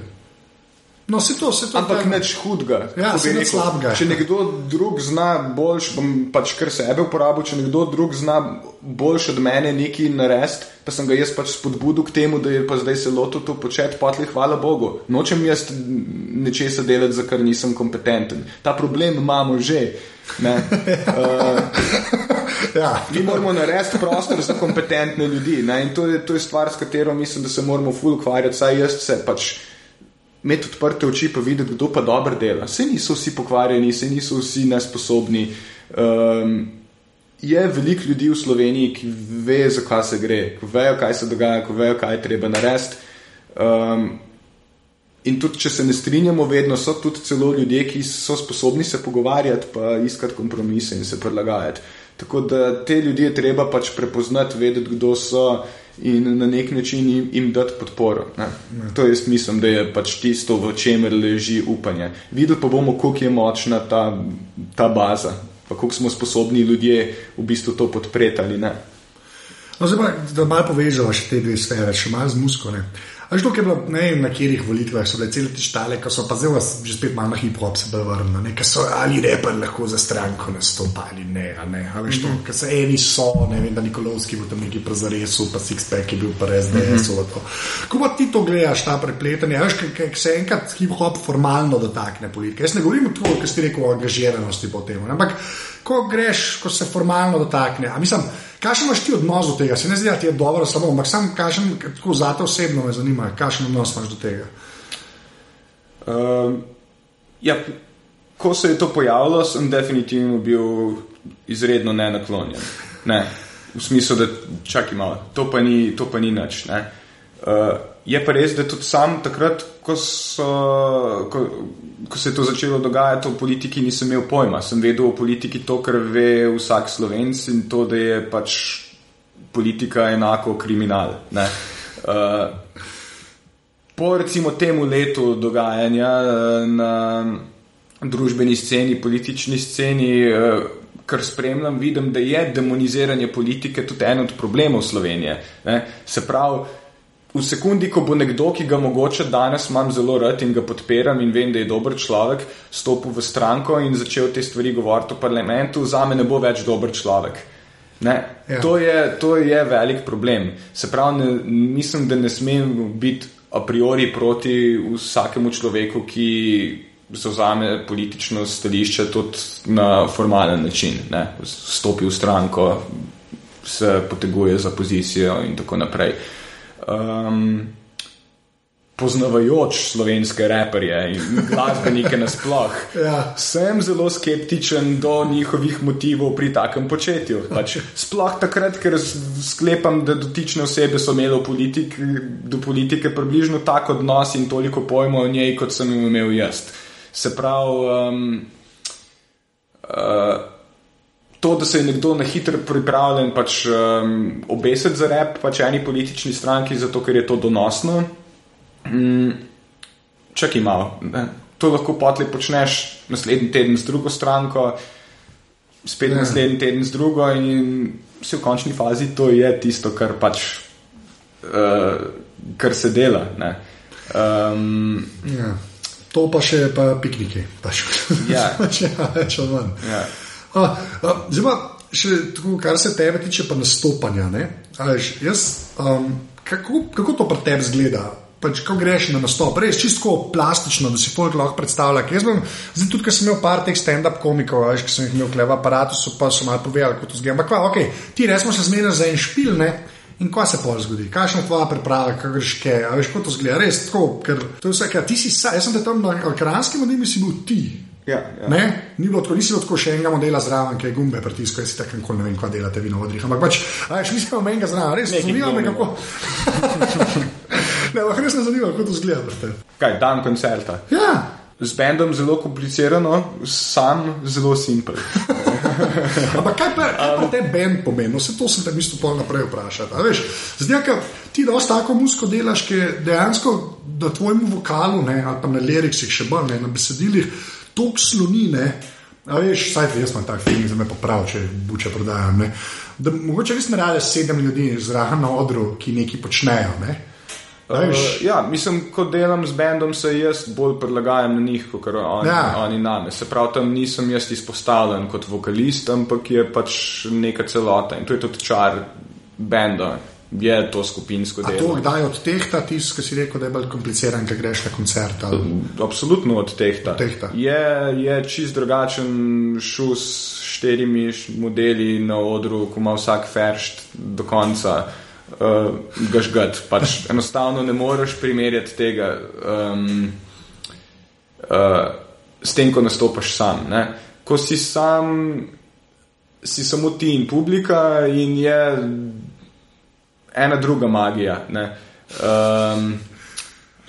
No, se to, se to Ampak je nič hudega. Ja, se nič slabega. Če nekdo drug zna boljš, bom pač kar sebe uporabil, če nekdo drug zna boljš od mene nekaj narediti, pa sem ga jaz pač spodbudil k temu, da je pa zdaj se lotil to početi, potli hvala Bogu. Nočem jaz nečesa delati, za kar nisem kompetenten. Ta problem imamo že. uh, [LAUGHS] ja, mi moramo narediti prostor za kompetentne ljudi. Ne? In to je, to je stvar, s katero mislim, da se moramo ful ukvarjati, saj jaz se pač imeti odprte oči, pa videti, kdo pa dobro dela. Se niso vsi pokvarjeni, se niso vsi nesposobni. Um, je veliko ljudi v Sloveniji, ki ve, zakaj se gre, ko vejo, kaj se dogaja, ko vejo, kaj je treba narediti. Um, in tudi, če se ne strinjamo, vedno so tudi celo ljudje, ki so sposobni se pogovarjati, pa iskati kompromise in se prilagajati. Tako da te ljudi je treba pač prepoznati, vedeti, kdo so in na nek način jim, jim dati podporo. Ne. Ne. To jaz mislim, da je pač tisto, v čemer leži upanje. Videli pa bomo, koliko je močna ta, ta baza, pa koliko smo sposobni ljudje v bistvu to podpreti ali ne. No, zdaj pa, da malo povežemo še te dve sfere, še malo z musko. Ne. Až to, ki je bilo ne vem, na katerih volitvah, so bile cele te štale, ki so pa zelo, že spet malo na hip-hop se vrnili, ne, so ali reper lahko za stranko nastopali, ne, ne, ali što, mm -hmm. ker se eni so, ne vem, da Nikolovski bil tam neki prezaresu, pa Sixpack je bil pa SDS. Mm -hmm. Ko pa ti to gledaš, ta prepletanje, veš, ker se enkrat hip-hop formalno dotakne politike. Jaz ne govorim o tem, kar si rekel o angažiranosti po tem, ampak ko greš, ko se formalno dotakne. Kaj imaš ti odnos do tega? Se ne zdi, da ti je dobro, samo, ampak sam kažem, kako za te osebno me zanima, kakšen odnos imaš do tega. Um, ja, ko se je to pojavilo, sem definitivno bil izredno nenaklonjen. Ne, v smislu, da čakaj malo, to pa ni, to pa ni nič. Uh, je pa res, da tudi sam takrat, ko, so, ko, ko se je to začelo dogajati v politiki, nisem imel pojma. Sem vedel o politiki to, kar ve vsak slovenc in to, da je pač politika enako kriminal. Uh, po recimo temu letu dogajanja uh, na družbeni sceni, politični sceni, uh, kar spremljam, vidim, da je demoniziranje politike tudi en od problemov Slovenije. Ne? Se pravi, v sekundi, ko bo nekdo, ki ga mogoče danes imam zelo rad in ga podpiram in vem, da je dober človek, stopil v stranko in začel te stvari govoriti v parlamentu, za me ne bo več dober človek. Ja. To, je, to je velik problem. Se pravi, ne, mislim, da ne smem biti a priori proti vsakemu človeku, ki zauzame politično stališče tudi na formalen način, ne? stopi v stranko, se poteguje za pozicijo in tako naprej. Um, poznavajoč slovenske reperje in glasbenike nasploh, [LAUGHS] ja. sem zelo skeptičen do njihovih motivov pri takem početju. Pač, sploh takrat, ker sklepam, da dotične osebe so imele politik, do politike približno tak odnos in toliko pojmov o njej, kot sem imel jaz. Se pravi, um, uh, to, da se je nekdo na hitro pripravljen pač, um, obesiti za rep, pač eni politični stranki, zato ker je to donosno. Um, čakaj malo. Ne? To lahko potlej počneš naslednji teden z drugo stranko, spet ja. naslednji teden z drugo, in vse v končni fazi to je tisto, kar pač uh, kar se dela. Um, ja. To pa še pa pikniki, pač. Ja, [LAUGHS] če rečemo manj. Ja. Zdaj pa še tako, kar se tebe tiče, pa nastopanja. Ališ, jaz, um, kako, kako to pri tebi zgleda? Pač, ko greš na nastop, res čisto plastično, da si folk lahko predstavlja. Jaz sem, zdaj tudi, ker sem imel par teh stand-up komikov, veš, ki sem jih imel v aparatu, so pa so malo povedali, kako to zgleda. Ampak, ok, ti res smo se zmenili za en špil, ne? In kaj se pol zgodi? Kakšna je tvoja priprava, kaj greš, kaj, a veš, kako to zgleda? Res tako, ker to je vse, kar ti si, jaz sem te tam na ekranskem modelu, si bil ti. Ja, ja. Ni bilo tako, nisi bilo tako še enega modela zraven, ki je gumbe pritiskal, jaz si tako nikoli ne vem, kaj delate vi na odrih. Ampak pač, veš, nisi imel menjega zraven, res me zanima, kako. [LAUGHS] ne, ampak res me zanima, kako to zgleda. Kaj, dan koncerta? Ja. Z bendom zelo komplicirano, sam zelo simpel. [LAUGHS] ampak kaj pa, kaj pa te bend pomeni? Vse to sem te mislil pol naprej vprašati. Zdaj, ker ti dosta tako musko delaš, ki dejansko na tvojem vokalu, ne, ali pa na liriksih še bolj, ne, na besedilih tako slonine. A veš, saj jaz imam tak film, da me popravi, če buče prodajam. Ne? Da, mogoče res ne rade sedem ljudi zraven na odru, ki nekaj počnejo. Ne? Uh, ja, mislim, ko delam z bendom, se jaz bolj prilagajam na njih, kot oni, ja. oni name. Se pravi, tam nisem jaz izpostavljen kot vokalist, ampak je pač neka celota in to je tudi čar benda je to skupinsko delo. To kdaj od tehta tisto, ki si rekel, da je bolj kompliciran, ker greš na koncert? Ali? Absolutno od tehta. Od tehta. Je, je čist drugačen šus s štirimi modeli na odru, ko ima vsak feršt do konca. Uh, gažgat. Pač enostavno ne moreš primerjati tega um, uh, s tem, ko nastopaš sam. Ne? Ko si sam, si samo ti in publika, in je ena druga magija. Um,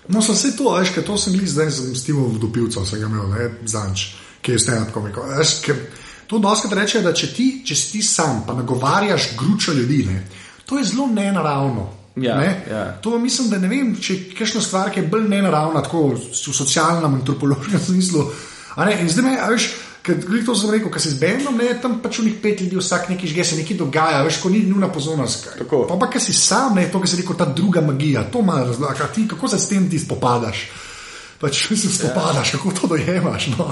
no, sem se to, veš, to sem jih zdaj z Stevom Vodopilcem, sem ga imel, ne, zanč, ki je stand-up komik. To doskrat reče, da če ti, če si ti sam, pa nagovarjaš gručo ljudi, ne, to je zelo nenaravno. Ja, ja. To mislim, da ne vem, če je kakšna stvar, ki je bolj nenaravna, tako v socialnem, antropološkem smislu. In zdaj me, veš, Ker to sem rekel, ker se z bendom, ne, tam pač v njih pet ljudi, vsak nekaj žge, se nekaj dogaja, veš, ko ni nujna pozornost. Pa pa, ker si sam, ne, to, kar se reče, ta druga magija, to ima razlaga, ti, kako se s tem ti spopadaš. Pač se spopadaš, ja. kako to dojemaš. No,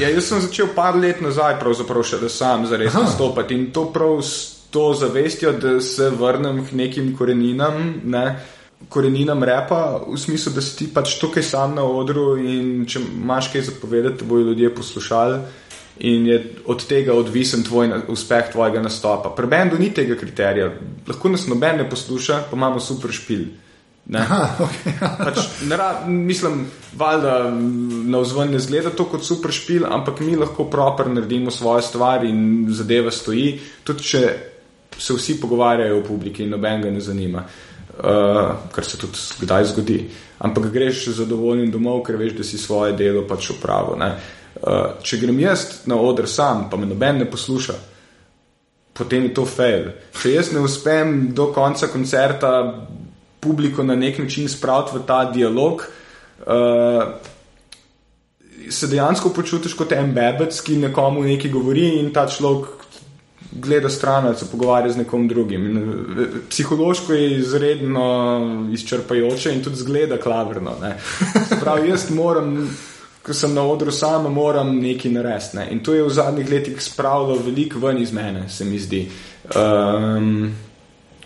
ja, jaz sem začel par let nazaj, pravzaprav še da sam zares nastopati in to prav s to zavestjo, da se vrnem k nekim koreninam. Ne, koreninam repa, v smislu, da si ti pač tukaj sam na odru in če imaš kaj zapovedati, bojo ljudje poslušali in je od tega odvisen tvoj uspeh tvojega nastopa. Pri bendu ni tega kriterija, lahko nas noben ne posluša, pa imamo super špil. Aha, okay. [LAUGHS] pač, nara, mislim, valjda na vzven ne zgleda to kot super špil, ampak mi lahko proper naredimo svoje stvari in zadeva stoji, tudi če se vsi pogovarjajo v publiki in noben ga ne zanima, uh, kar se tudi kdaj zgodi. Ampak greš zadovoljen domov, ker veš, da si svoje delo pač upravil. Uh, če grem jaz na oder sam, pa me noben ne posluša, potem je to fail. Če jaz ne uspem do konca koncerta publiko na nek način spraviti v ta dialog, uh, se dejansko počutiš kot en bebec, ki nekomu nekaj govori in ta človek gleda stran ali se pogovarja z nekom drugim. In, eh, psihološko je izredno izčrpajoče in tudi zgleda klavrno. Prav, jaz moram, ko sem na odru sam, moram nekaj narediti. Ne? In to je v zadnjih letih spravilo veliko ven iz mene, se mi zdi. Um,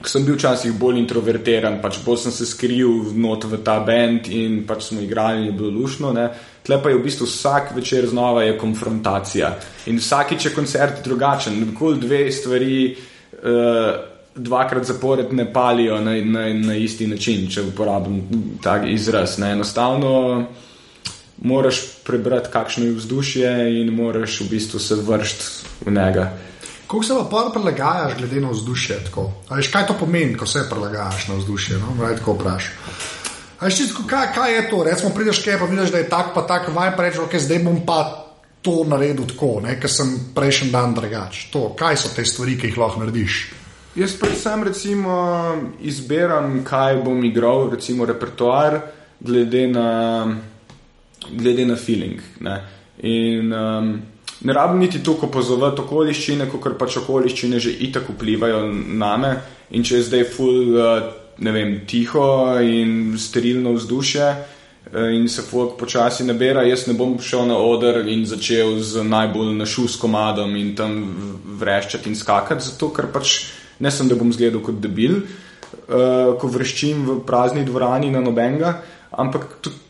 Ko sem bil včasih bolj introvertiran, pač bolj sem se skril not v ta bend in pač smo igrali, je bilo lušno. Tle pa je v bistvu vsak večer znova je konfrontacija in vsakič je koncert drugačen. Nikoli dve stvari uh, dvakrat zapored ne palijo na, na, na isti način, če uporabim tak izraz. Ne. Enostavno moraš prebrati, kakšno je vzdušje in moraš v bistvu se vršiti v njega. Kako se pa prilagajaš, glede na vzdušje? Veš, kaj to pomeni, ko se prilagajaš na vzdušje? No? Raj tako vprašaj. Kaj, kaj je to? Recimo, prideš kaj, pa vidiš, da je tako, pa tako, vaj pa rečeš, okay, zdaj bom pa to naredil tako, ker sem prejšnji dan drugač. Kaj so te stvari, ki jih lahko narediš? Jaz predvsem recimo, izbiram, kaj bom igral, recimo repertoar, glede na, glede na feeling. Ne? In um, ne rabim niti toliko pozovati okoliščine, kot pač okoliščine že itak vplivajo na me. In če je zdaj ful, eh, ne vem, tiho in sterilno vzdušje eh, in se folk počasi nabira, jaz ne bom šel na oder in začel z najbolj našus komadom in tam vreščati in skakati, zato ker pač ne sem, da bom zgledal kot debil, eh, ko vreščim v prazni dvorani na nobenga, ampak tudi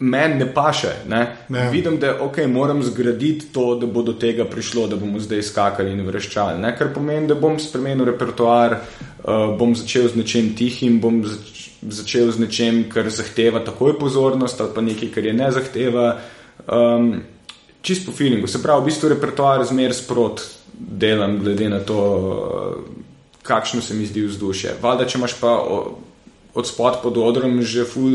meni ne paše. Ne? Ne. Vidim, da okay, moram zgraditi to, da bo do tega prišlo, da bomo zdaj skakali in vreščali. Ne? Kar pomeni, da bom spremenil repertoar, uh, bom začel z nečem tihim, bom zač začel z nečem, kar zahteva takoj pozornost, ali pa nekaj, kar je ne zahteva. Um, čist po feelingu, se pravi, v bistvu repertoar zmer sprot delam, glede na to, uh, kakšno se mi zdi vzdušje. Valjda, če imaš pa. Uh, od spod pod odrom že ful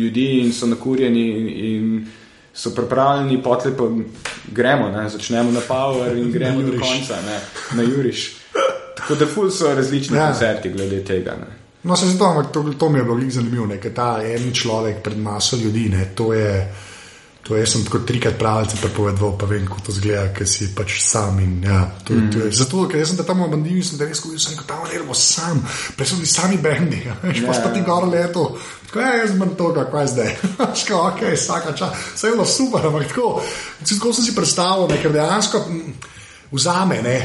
ljudi in so nakurjeni in so pripravljeni, potle pa gremo, ne? začnemo na power in gremo do konca, ne? na juriš. Tako da ful so različni ja. koncerti glede tega. Ne? No, se zato, ampak to, to mi je bilo zanimivo, ker ta en človek pred maso ljudi, ne, to je. To jaz sem tako trikrat pravilce prepovedal, pa vem, kako to zgleda, ker si pač sam. In, ja, to, mm. to je, zato, ker sem tam in sem res videl, da sem tam delal sam, prej so bili sami bendi, [LAUGHS] ja, yeah. pa ti gor leto. Tako je, jaz sem to, kaj je zdaj. [LAUGHS] Škoda, ok, vsaka čas. Vse je bilo super, ampak tako, tako sem si predstavljal, ker dejansko. M, vzame, ne,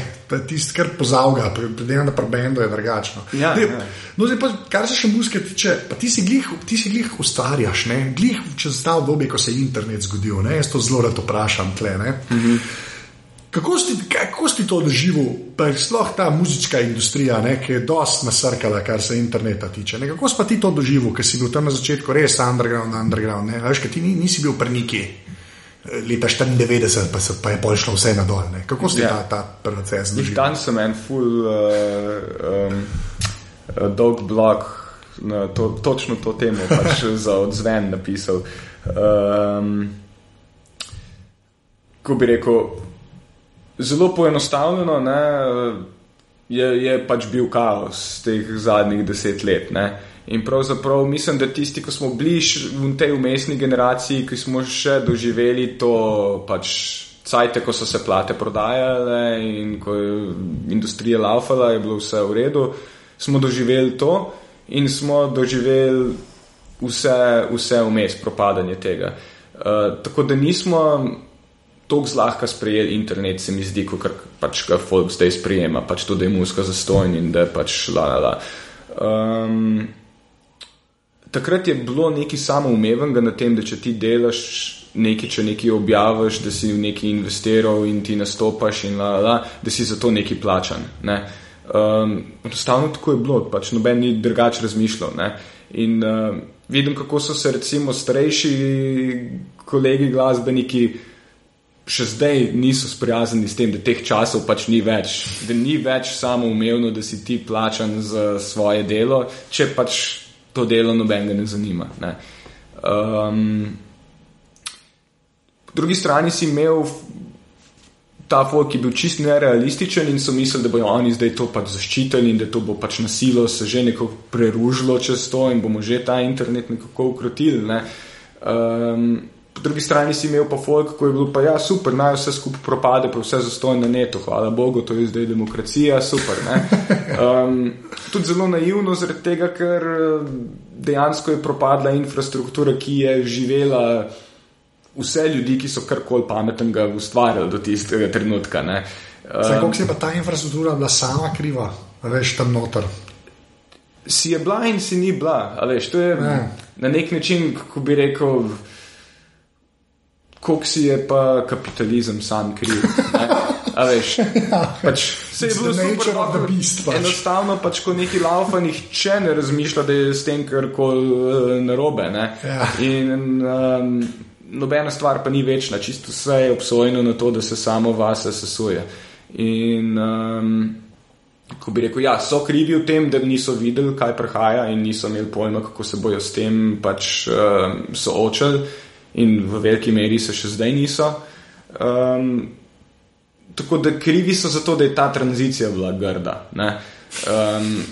tisti, kar pozavlja, predvsem na prebendu je drugačno. Ja, ja. no, pa, kar se še muzike tiče, ti si glih, ti si glih ustvarjaš, ne, glih čez ta obdobje, ko se je internet zgodil, ne, jaz to zelo rado vprašam tle. Mhm. Kako si, kako si to doživel, pa je sploh ta muzička industrija, ne, ki je dosti nasrkala, kar se interneta tiče? Ne? Kako si pa ti to doživel, ker si bil tam na začetku res underground, underground, ne, veš, ti nisi bil preniki leta 94, pa, se, pa je pol šlo vse na dol. Ne? Kako ste ja. ta, ta proces doživeli? Dan sem en full uh, um, dolg blog na to, točno to temo pač [LAUGHS] za odzven napisal. Um, ko bi rekel, zelo poenostavljeno, ne, je, je pač bil kaos teh zadnjih deset let. Ne. In pravzaprav mislim, da tisti, ki smo bliž v tej umestni generaciji, ki smo še doživeli to pač. Cajte, ko so se plate prodajale in ko je industrija laufala, je bilo vse v redu, smo doživeli to in smo doživeli vse, vse vmes, propadanje tega. Uh, tako da nismo tako zlahka sprejeli internet, se mi zdi, kot pač ga folk zdaj sprejema, pač to, da je muska zastojn in da je pač la la la. Um, takrat je bilo nekaj samoumevenega na tem, da če ti delaš nekaj, če nekaj objaviš, da si v nekaj investiral in ti nastopaš, in la, la, da si za to nekaj plačan. Ne? Um, enostavno tako je bilo, pač noben ni drugače razmišljal. Ne? In uh, vidim, kako so se recimo starejši kolegi glasbeniki. Še zdaj niso sprijaznjeni s tem, da teh časov pač ni več, da ni več samo umevno, da si ti plačan za svoje delo, če pač to delo nobenega ne zanima. Ne. Um, po drugi strani si imel ta folk, ki je bil čist nerealističen in so mislili, da bodo oni zdaj to pač zaščitili in da to bo pač nasilo se že nekako preružilo čez to in bomo že ta internet nekako ukrotili. Ne. Um, Po drugi strani si imel pa folk, ko je bilo pa ja, super, naj vse skupaj propade, pa vse zastoji na netu, hvala Bogu, to je zdaj demokracija, super. Um, [LAUGHS] tudi zelo naivno, zaradi tega, ker dejansko je propadla infrastruktura, ki je živela vse ljudi, ki so karkoli pametnega ustvarjali do tistega trenutka. Um, Kako se je pa ta infrastruktura bila sama kriva, veš tam noter? Si je bila in si ni bila, veš, to je ne. na nek način, kako bi rekel koliko si je pa kapitalizem sam kriv. Veš, [LAUGHS] ja. pač, se je bilo super, da bi pač. enostavno, pač, ko neki laufa, nihče ne razmišlja, da je s tem karkoli uh, narobe. Ja. In um, nobena stvar pa ni večna, čisto vse je obsojeno na to, da se samo vase sesuje. In um, ko bi rekel, ja, so krivi v tem, da niso videli, kaj prihaja in niso imeli pojma, kako se bojo s tem pač uh, soočali in v veliki meri se še zdaj niso. Um, tako da krivi so za to, da je ta tranzicija bila grda. Um,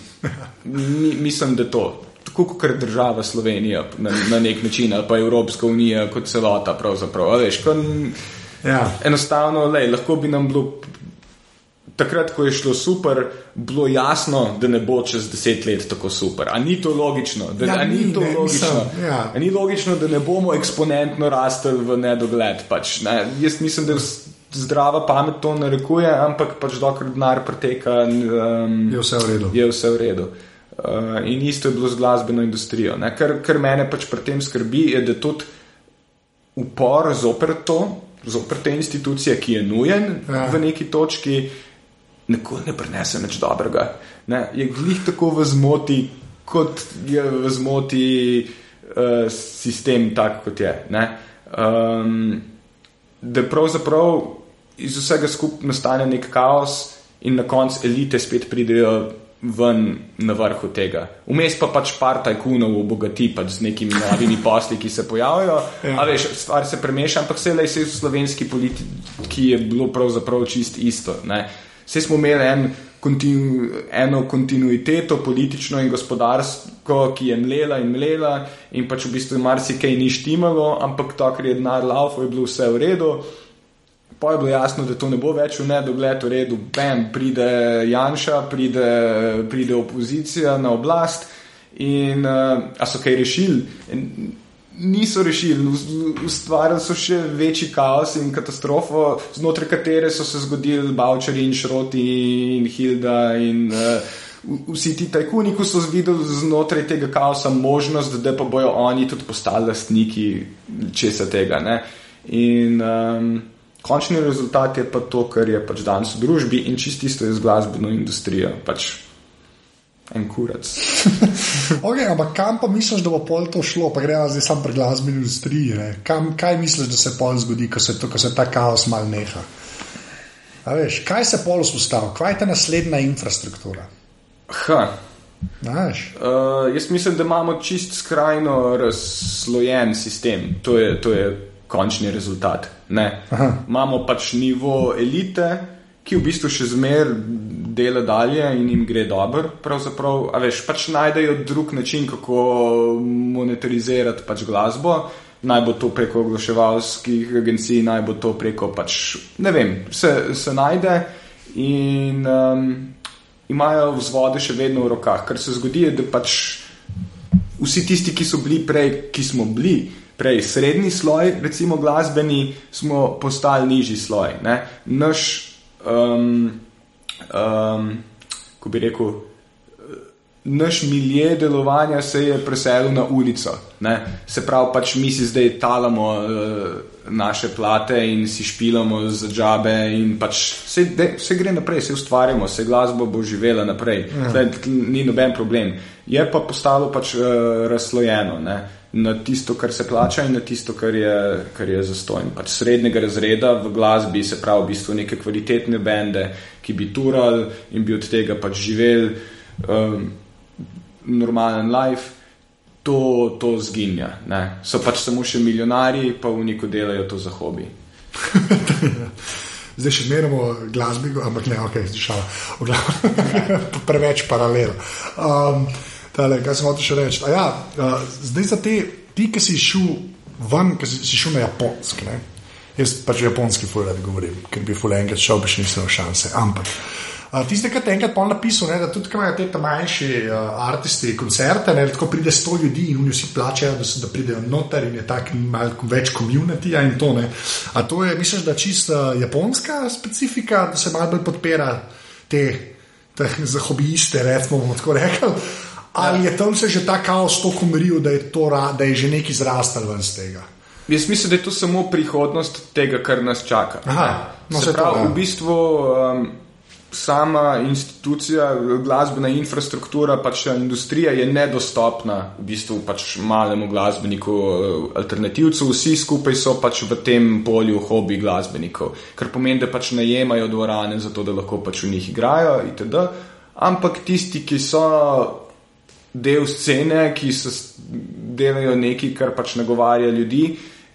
mi, mislim, da to. Tako kot država Slovenija na, na nek način, ali pa Evropska unija kot celota. Veš, kon, ja. Enostavno, lej, lahko bi nam bilo takrat, ko je šlo super, bilo jasno, da ne bo čez deset let tako super. Ali ni to logično? Da, ja, ni, ni, to ne, logično? Mislim, ja. ni logično, da ne bomo eksponentno rastel v nedogled. Pač, ne? Jaz mislim, da zdrava pamet to narekuje, ampak pač dokler denar preteka, um, je vse v redu. Je vse v redu. Uh, in isto je bilo z glasbeno industrijo. Kar, kar mene pač pri tem skrbi, je, da tudi upor zoper to, zoper te institucije, ki je nujen ja. v neki točki, nikoli ne prenese nič dobrega. Ne? Je glih tako v zmoti, kot je v zmoti uh, sistem, tak kot je. Um, da pravzaprav iz vsega skupaj nastane nek kaos in na koncu elite spet pridejo. Ven na vrhu tega. Vmes pa pač par tajkunov obogati pač z nekimi novimi posli, ki se pojavljajo. Ja. Veš, stvar se premeša, ampak vse le v slovenski politiki je bilo pravzaprav čist isto. Ne? Vse smo imeli en, kontinu, eno kontinuiteto, politično in gospodarsko, ki je mlela in mlela, in pač v bistvu marsikaj ni štimalo, ampak to, kar je denar laufo, je bilo vse v redu. Pa je bilo jasno, da to ne bo več v nedogled, v redu, bam, pride Janša, pride, pride opozicija na oblast in uh, so kaj rešili niso rešili, ustvarili so še večji kaos in katastrofo, znotraj katere so se zgodili Bavčari in Šroti in Hilda in uh, vsi ti tajkuni, ko so videli znotraj tega kaosa možnost, da pa bojo oni tudi postali lastniki česa tega. Ne? In um, končni rezultat je pa to, kar je pač danes v družbi in čisto isto je z glasbeno industrijo. Pač en kurac. [LAUGHS] okay, ampak kam pa misliš, da bo pol to šlo, pa gremo zdaj samo pri glasbeni industriji? Kam, kaj misliš, da se pol zgodi, ko se, to, ko se ta kaos mal neha? Veš, kaj se pol vzpostavlja, kaj je ta naslednja infrastruktura? Ha. Uh, jaz mislim, da imamo čist skrajno razslojen sistem. To je, to je končni rezultat. Imamo pač nivo elite, ki v bistvu še zmeraj dela dalje in jim gre dobro. Pravzaprav, a veš, pač najdejo drug način, kako monetarizirati pač glasbo. Naj bo to preko oglaševalskih agencij, naj bo to preko pač, ne vem, se, se najde in um, imajo vzvode še vedno v rokah. Kar se zgodi, je, da pač vsi tisti, ki so bili prej, ki smo bili prej srednji sloj, recimo glasbeni, smo postali nižji sloj. Ne? Naš um, um, ko bi rekel, naš milje delovanja se je preselil na ulico. Ne? Se pravi, pač mi si zdaj talamo uh, naše plate in si špilamo za džabe, in pač vse, de, vse gre naprej, vse ustvarjamo, vse glasba bo živela naprej. Ja. Zdaj, ni noben problem. Je pa postalo pač uh, razslojeno. Ne? Na tisto, kar se plača, in na tisto, kar je, kar je zastojno. Pač srednjega razreda v glasbi, se pravi, v bistvu neke kvalitetne bende, ki bi turali in bi od tega pač živeli um, normalen life, to, to zginja. Ne? So pač samo še milijonari, pa v neko delajo to za hobi. [LAUGHS] Zdaj še merimo glasbi, ampak ne, ok, zdaj šala. [LAUGHS] Preveč paralel. Um, Tale, kaj sem hotel še reči? Ja, uh, zdaj za te, ti, ki si šel ven, ker si, si šel na japonski. Ne? Jaz pač japonski fuler govorim, ker bi fuler enkrat šel, bi še nisem imel šanse. Ampak. Uh, Tiste, ki te enkrat pol napisal, ne, da tudi imajo te manjši uh, aristi koncerte, ne, tako pride sto ljudi in oni vsi plačajo, da, se, da pridejo noter in je tako malo več komunitija in to ne. A to je, misliš, da čisto uh, japonska specifika, da se malo bolj podpira te, te za hobijiste, recimo bomo tako rekli. Ali je tam se že ta kaos tako umiril, da, je to da je že nekaj zrastel ven z tega? Jaz mislim, da je to samo prihodnost tega, kar nas čaka. Aha, no, se saj to, pravi, ja. v bistvu um, sama institucija, glasbena infrastruktura, pač industrija je nedostopna v bistvu pač malemu glasbeniku, eh, alternativcu. Vsi skupaj so pač v tem polju hobi glasbenikov, kar pomeni, da pač najemajo dvorane za to, da lahko pač v njih igrajo itd. Ampak tisti, ki so del scene, ki so delajo nekaj, kar pač nagovarja ljudi,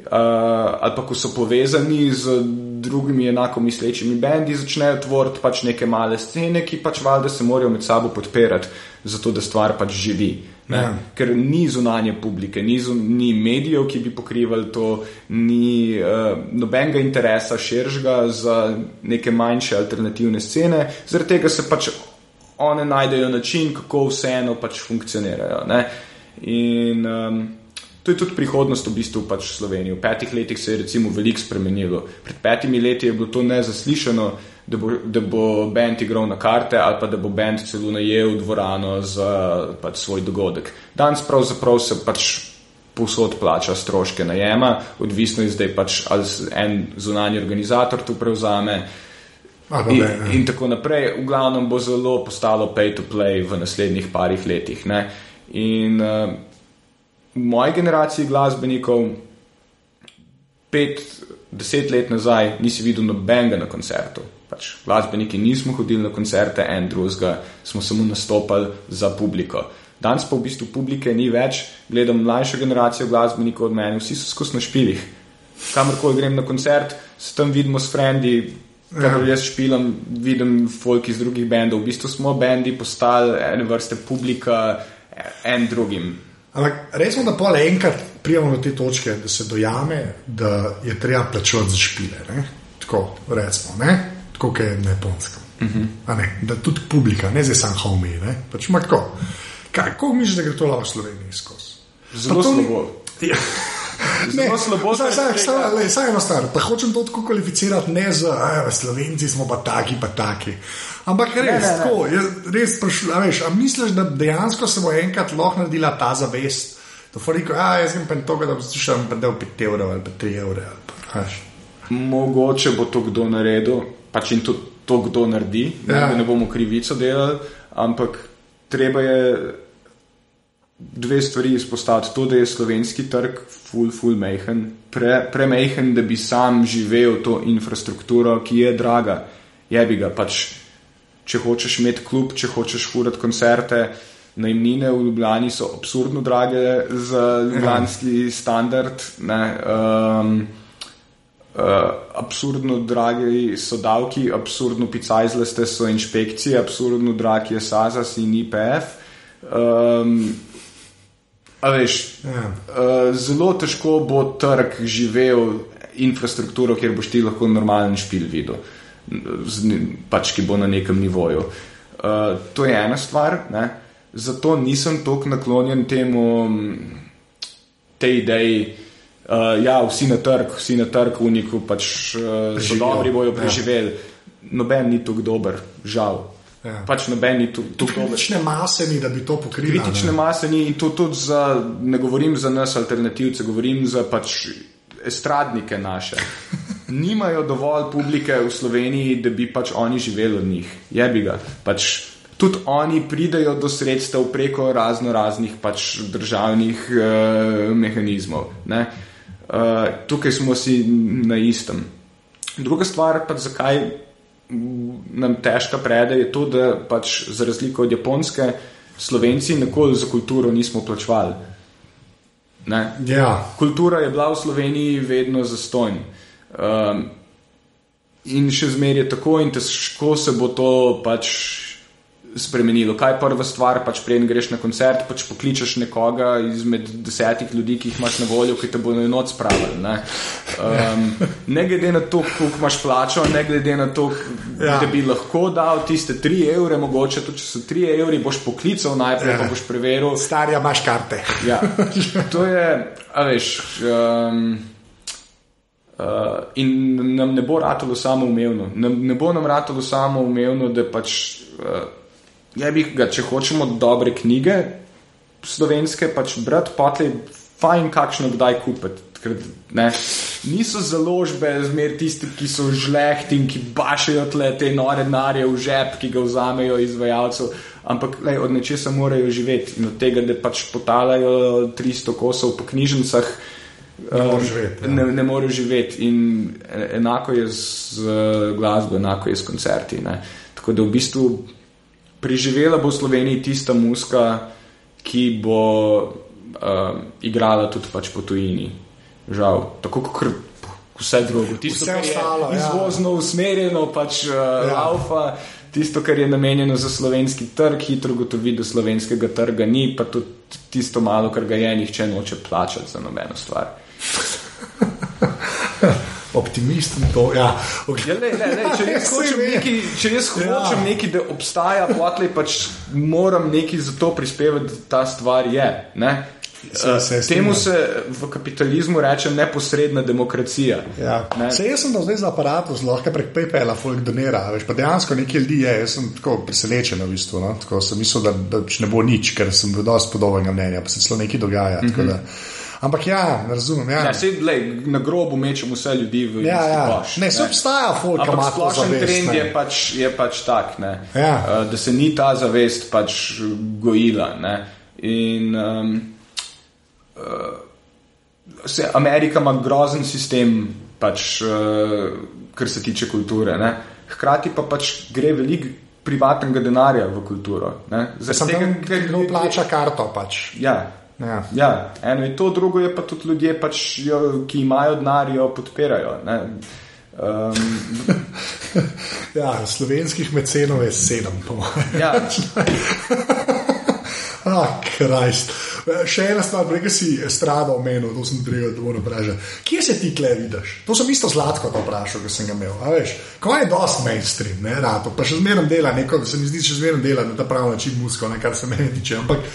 uh, ali pa ko so povezani z drugimi enako mislečimi bendi, začnejo tvoriti pač neke male scene, ki pač valjda se morajo med sabo podpirati, zato da stvar pač živi. Ne? Ja. Ker ni zunanje publike, ni, zun, ni medijev, ki bi pokrivali to, ni uh, nobenega interesa širžga za neke manjše alternativne scene, zaradi tega se pač one najdejo način, kako vseeno pač funkcionirajo. Ne? In um, to je tudi prihodnost v bistvu pač Slovenije. V petih letih se je recimo veliko spremenilo. Pred petimi leti je bilo to nezaslišano, da bo, da bo bend igral na karte ali pa da bo bend celo najel dvorano za pač svoj dogodek. Danes pravzaprav se pač povsod plača stroške najema, odvisno je zdaj pač ali en zunanji organizator to prevzame. A, In, ne, ne. in tako naprej, v glavnem bo zelo postalo pay to play v naslednjih parih letih. Ne? In uh, v moji generaciji glasbenikov, pet, deset let nazaj, nisi videl nobenega na koncertu. Pač, glasbeniki nismo hodili na koncerte, en drugega, smo samo nastopali za publiko. Danes pa v bistvu publike ni več, gledam mlajšo generacijo glasbenikov od mene, vsi so skozi na špilih. Kamorkoli grem na koncert, se tam vidimo s frendi, Kadar jaz špilam, vidim folk iz drugih bendov, v bistvu smo bendi postali ene vrste publika en drugim. Ampak resno, da pa enkrat prijemo do te točke, da se dojame, da je treba plačevati za špile. Ne? Tako recimo, ne? tako kot je na japonskem. Uh -huh. ne, da tudi publika, ne zdaj sam homi. ne, Pač, ma tako. Kako misliš, da gre to lahko v Sloveniji skozi? Zelo slabo. Ja. Zelo slabo se tega- saj, eno stvar. Pa hočem to tako kvalificirati, ne z "Aj, Slovenci smo pa taki, pa taki. Ampak res, ne, ne. tako, jaz res sprašujem, a a misliš, da dejansko se bo enkrat lahko naredila ta zavest, da bo rekel, a jaz grem pa to, da bom slišal, pa da bo 5 evrov ali pa 3 evre. pa. Mogoče bo to kdo naredil, pač in to, to kdo naredi, ne, Ja. da ne bomo krivico delali, ampak treba je dve stvari izpostaviti. To, da je slovenski trg full, full mehen, pre, premehen, da bi sam živel to infrastrukturo, ki je draga. Je bi ga pač, če hočeš imeti klub, če hočeš furati koncerte. Najmnine v Ljubljani so absurdno drage za ljubljanski standard. Um, Uh, absurdno dragi so davki, absurdno picajzleste so inšpekcije, absurdno drag je SAZAS in IPF. Um, a veš, Ja. uh, zelo težko bo trg živel infrastrukturo, kjer boš ti lahko normalen špil videl, z, pač ki bo na nekem nivoju. Uh, to je ena stvar. Ne? Zato nisem tako naklonjen temu, mm, tej ideji. Uh, ja, vsi na trg, vsi na trg, uniku pač uh, so dobri, bojo ja. preživeli. Noben ni tako dober, žal. Ja. Pač noben ni tako dober. Kritične mase ni, da bi to pokrili. Kritične mase ni in to tudi za, ne govorim za nas alternativce, govorim za pač estradnike naše. [LAUGHS] Nimajo dovolj publike v Sloveniji, da bi pač oni živeli od njih. Jebi ga. Pač tudi oni pridajo do sredstev preko razno raznih pač državnih uh, mehanizmov. Ne? Uh, tukaj smo si na istem. Druga stvar, pa zakaj nam težka prede, je to, da pač za razliko od Japonske, Slovenci nikoli za kulturo nismo plačevali. Ne? Ja, Kultura je bila v Sloveniji vedno zastojn. Um, in še zmeraj je tako, in težko se bo to pač spremenilo. Kaj je prva stvar, pač preden greš na koncert, pač pokličeš nekoga izmed desetih ljudi, ki jih imaš na voljo, ki te bodo noč spravili. Ne? Um, ne glede na to, koliko imaš plačo, ne glede na to, ja. da bi lahko dal tiste 3 evre, mogoče tudi če so 3 evri, boš poklical najprej, ja. pa boš preveril. Starja imaš karte. ja. To je, a veš. Um, Uh, in nam ne bo ratalo samo umevno. Ne, ne bo nam ratalo samo umevno, da pač uh, Ja, bi ga, če hočemo dobre knjige, slovenske, pač brati, potlej, fajn, kakšno kdaj kupiti. Ne, niso založbe, zmer tisti, ki so žlehti in ki bašajo tle te nore denarje v žep, ki ga vzamejo izvajalcev, ampak lej, od nečesa morajo živeti in od tega, da pač potalajo 300 kosov po knjižnicah. Ne morejo živeti. Ja. Ne, ne morejo živeti. In enako je z glasbo, enako je s koncerti. Ne. Tako da v bistvu preživela bo v Sloveniji tista muska, ki bo uh, igrala tudi pač po tujini. Žal, tako kot vse drugo. Tisto, Vse kar je ostalo, ja. izvozno usmerjeno, pač uh, ja. laufa. Tisto, kar je namenjeno za slovenski trg, hitro gotovi, da slovenskega trga ni, pa tudi tisto malo, kar ga je, nihče noče plačati za nobeno stvar. [LAUGHS] Optimist in to. Ja. Okay. Ja, le, le, le, če jaz [LAUGHS] hočem nekaj, če jaz Ja. hočem nekaj, da obstaja, potlej pač moram nekaj za to prispevati, da ta stvar je. Ne? Se- se strinjam. Temu se v kapitalizmu reče neposredna demokracija. Ja. Ne? Se jaz sem zdaj za aparatus, lahko prek PayPala folk donira, veš, dejansko nekaj ljudi je, jaz sem tako presenečen v bistvu, no? tako sem mislil, da, da pač ne bo nič, ker sem bil dosti podobnega mnenja, pa se celo nekaj dogaja. Mm -hmm. Ampak ja, razumem. Ja. Ja, sej, lej, na grobu mečem vse ljudi v Ja, ja. koš. Ne, se obstaja folk, ki ima Ampak splošen zavest, trend ne. je pač, je pač tak, ne, Ja. Eh, da se ni ta zavest pač gojila. Ne, in um, uh, se, Amerika ima grozen sistem, pač, uh, kar se tiče kulture. Ne. Hkrati pa pač gre veliko privatnega denarja v kulturo. Sem tega, ker kdo plača karto pač. Ja, Ja. Ja, eno je to, drugo je pa tudi ljudje, pač, jo, ki imajo denar, jo podpirajo. Ne? Um, [LAUGHS] Ja, slovenskih mecenov je sedem, po mojem. ja, [LAUGHS] Ah, Krist. Še ena stvar, prej si strada omenil, to sem treba dobro vprašati. Kje se ti tle vidiš? To sem isto zlatko vprašal, ko sem ga imel. A veš, ko je dosti mainstream, ne, rato, pa še zmeraj dela neko, se mi zdi, še zmeraj dela na ta pravi način musko, ne, kar se meni tiče. Ampak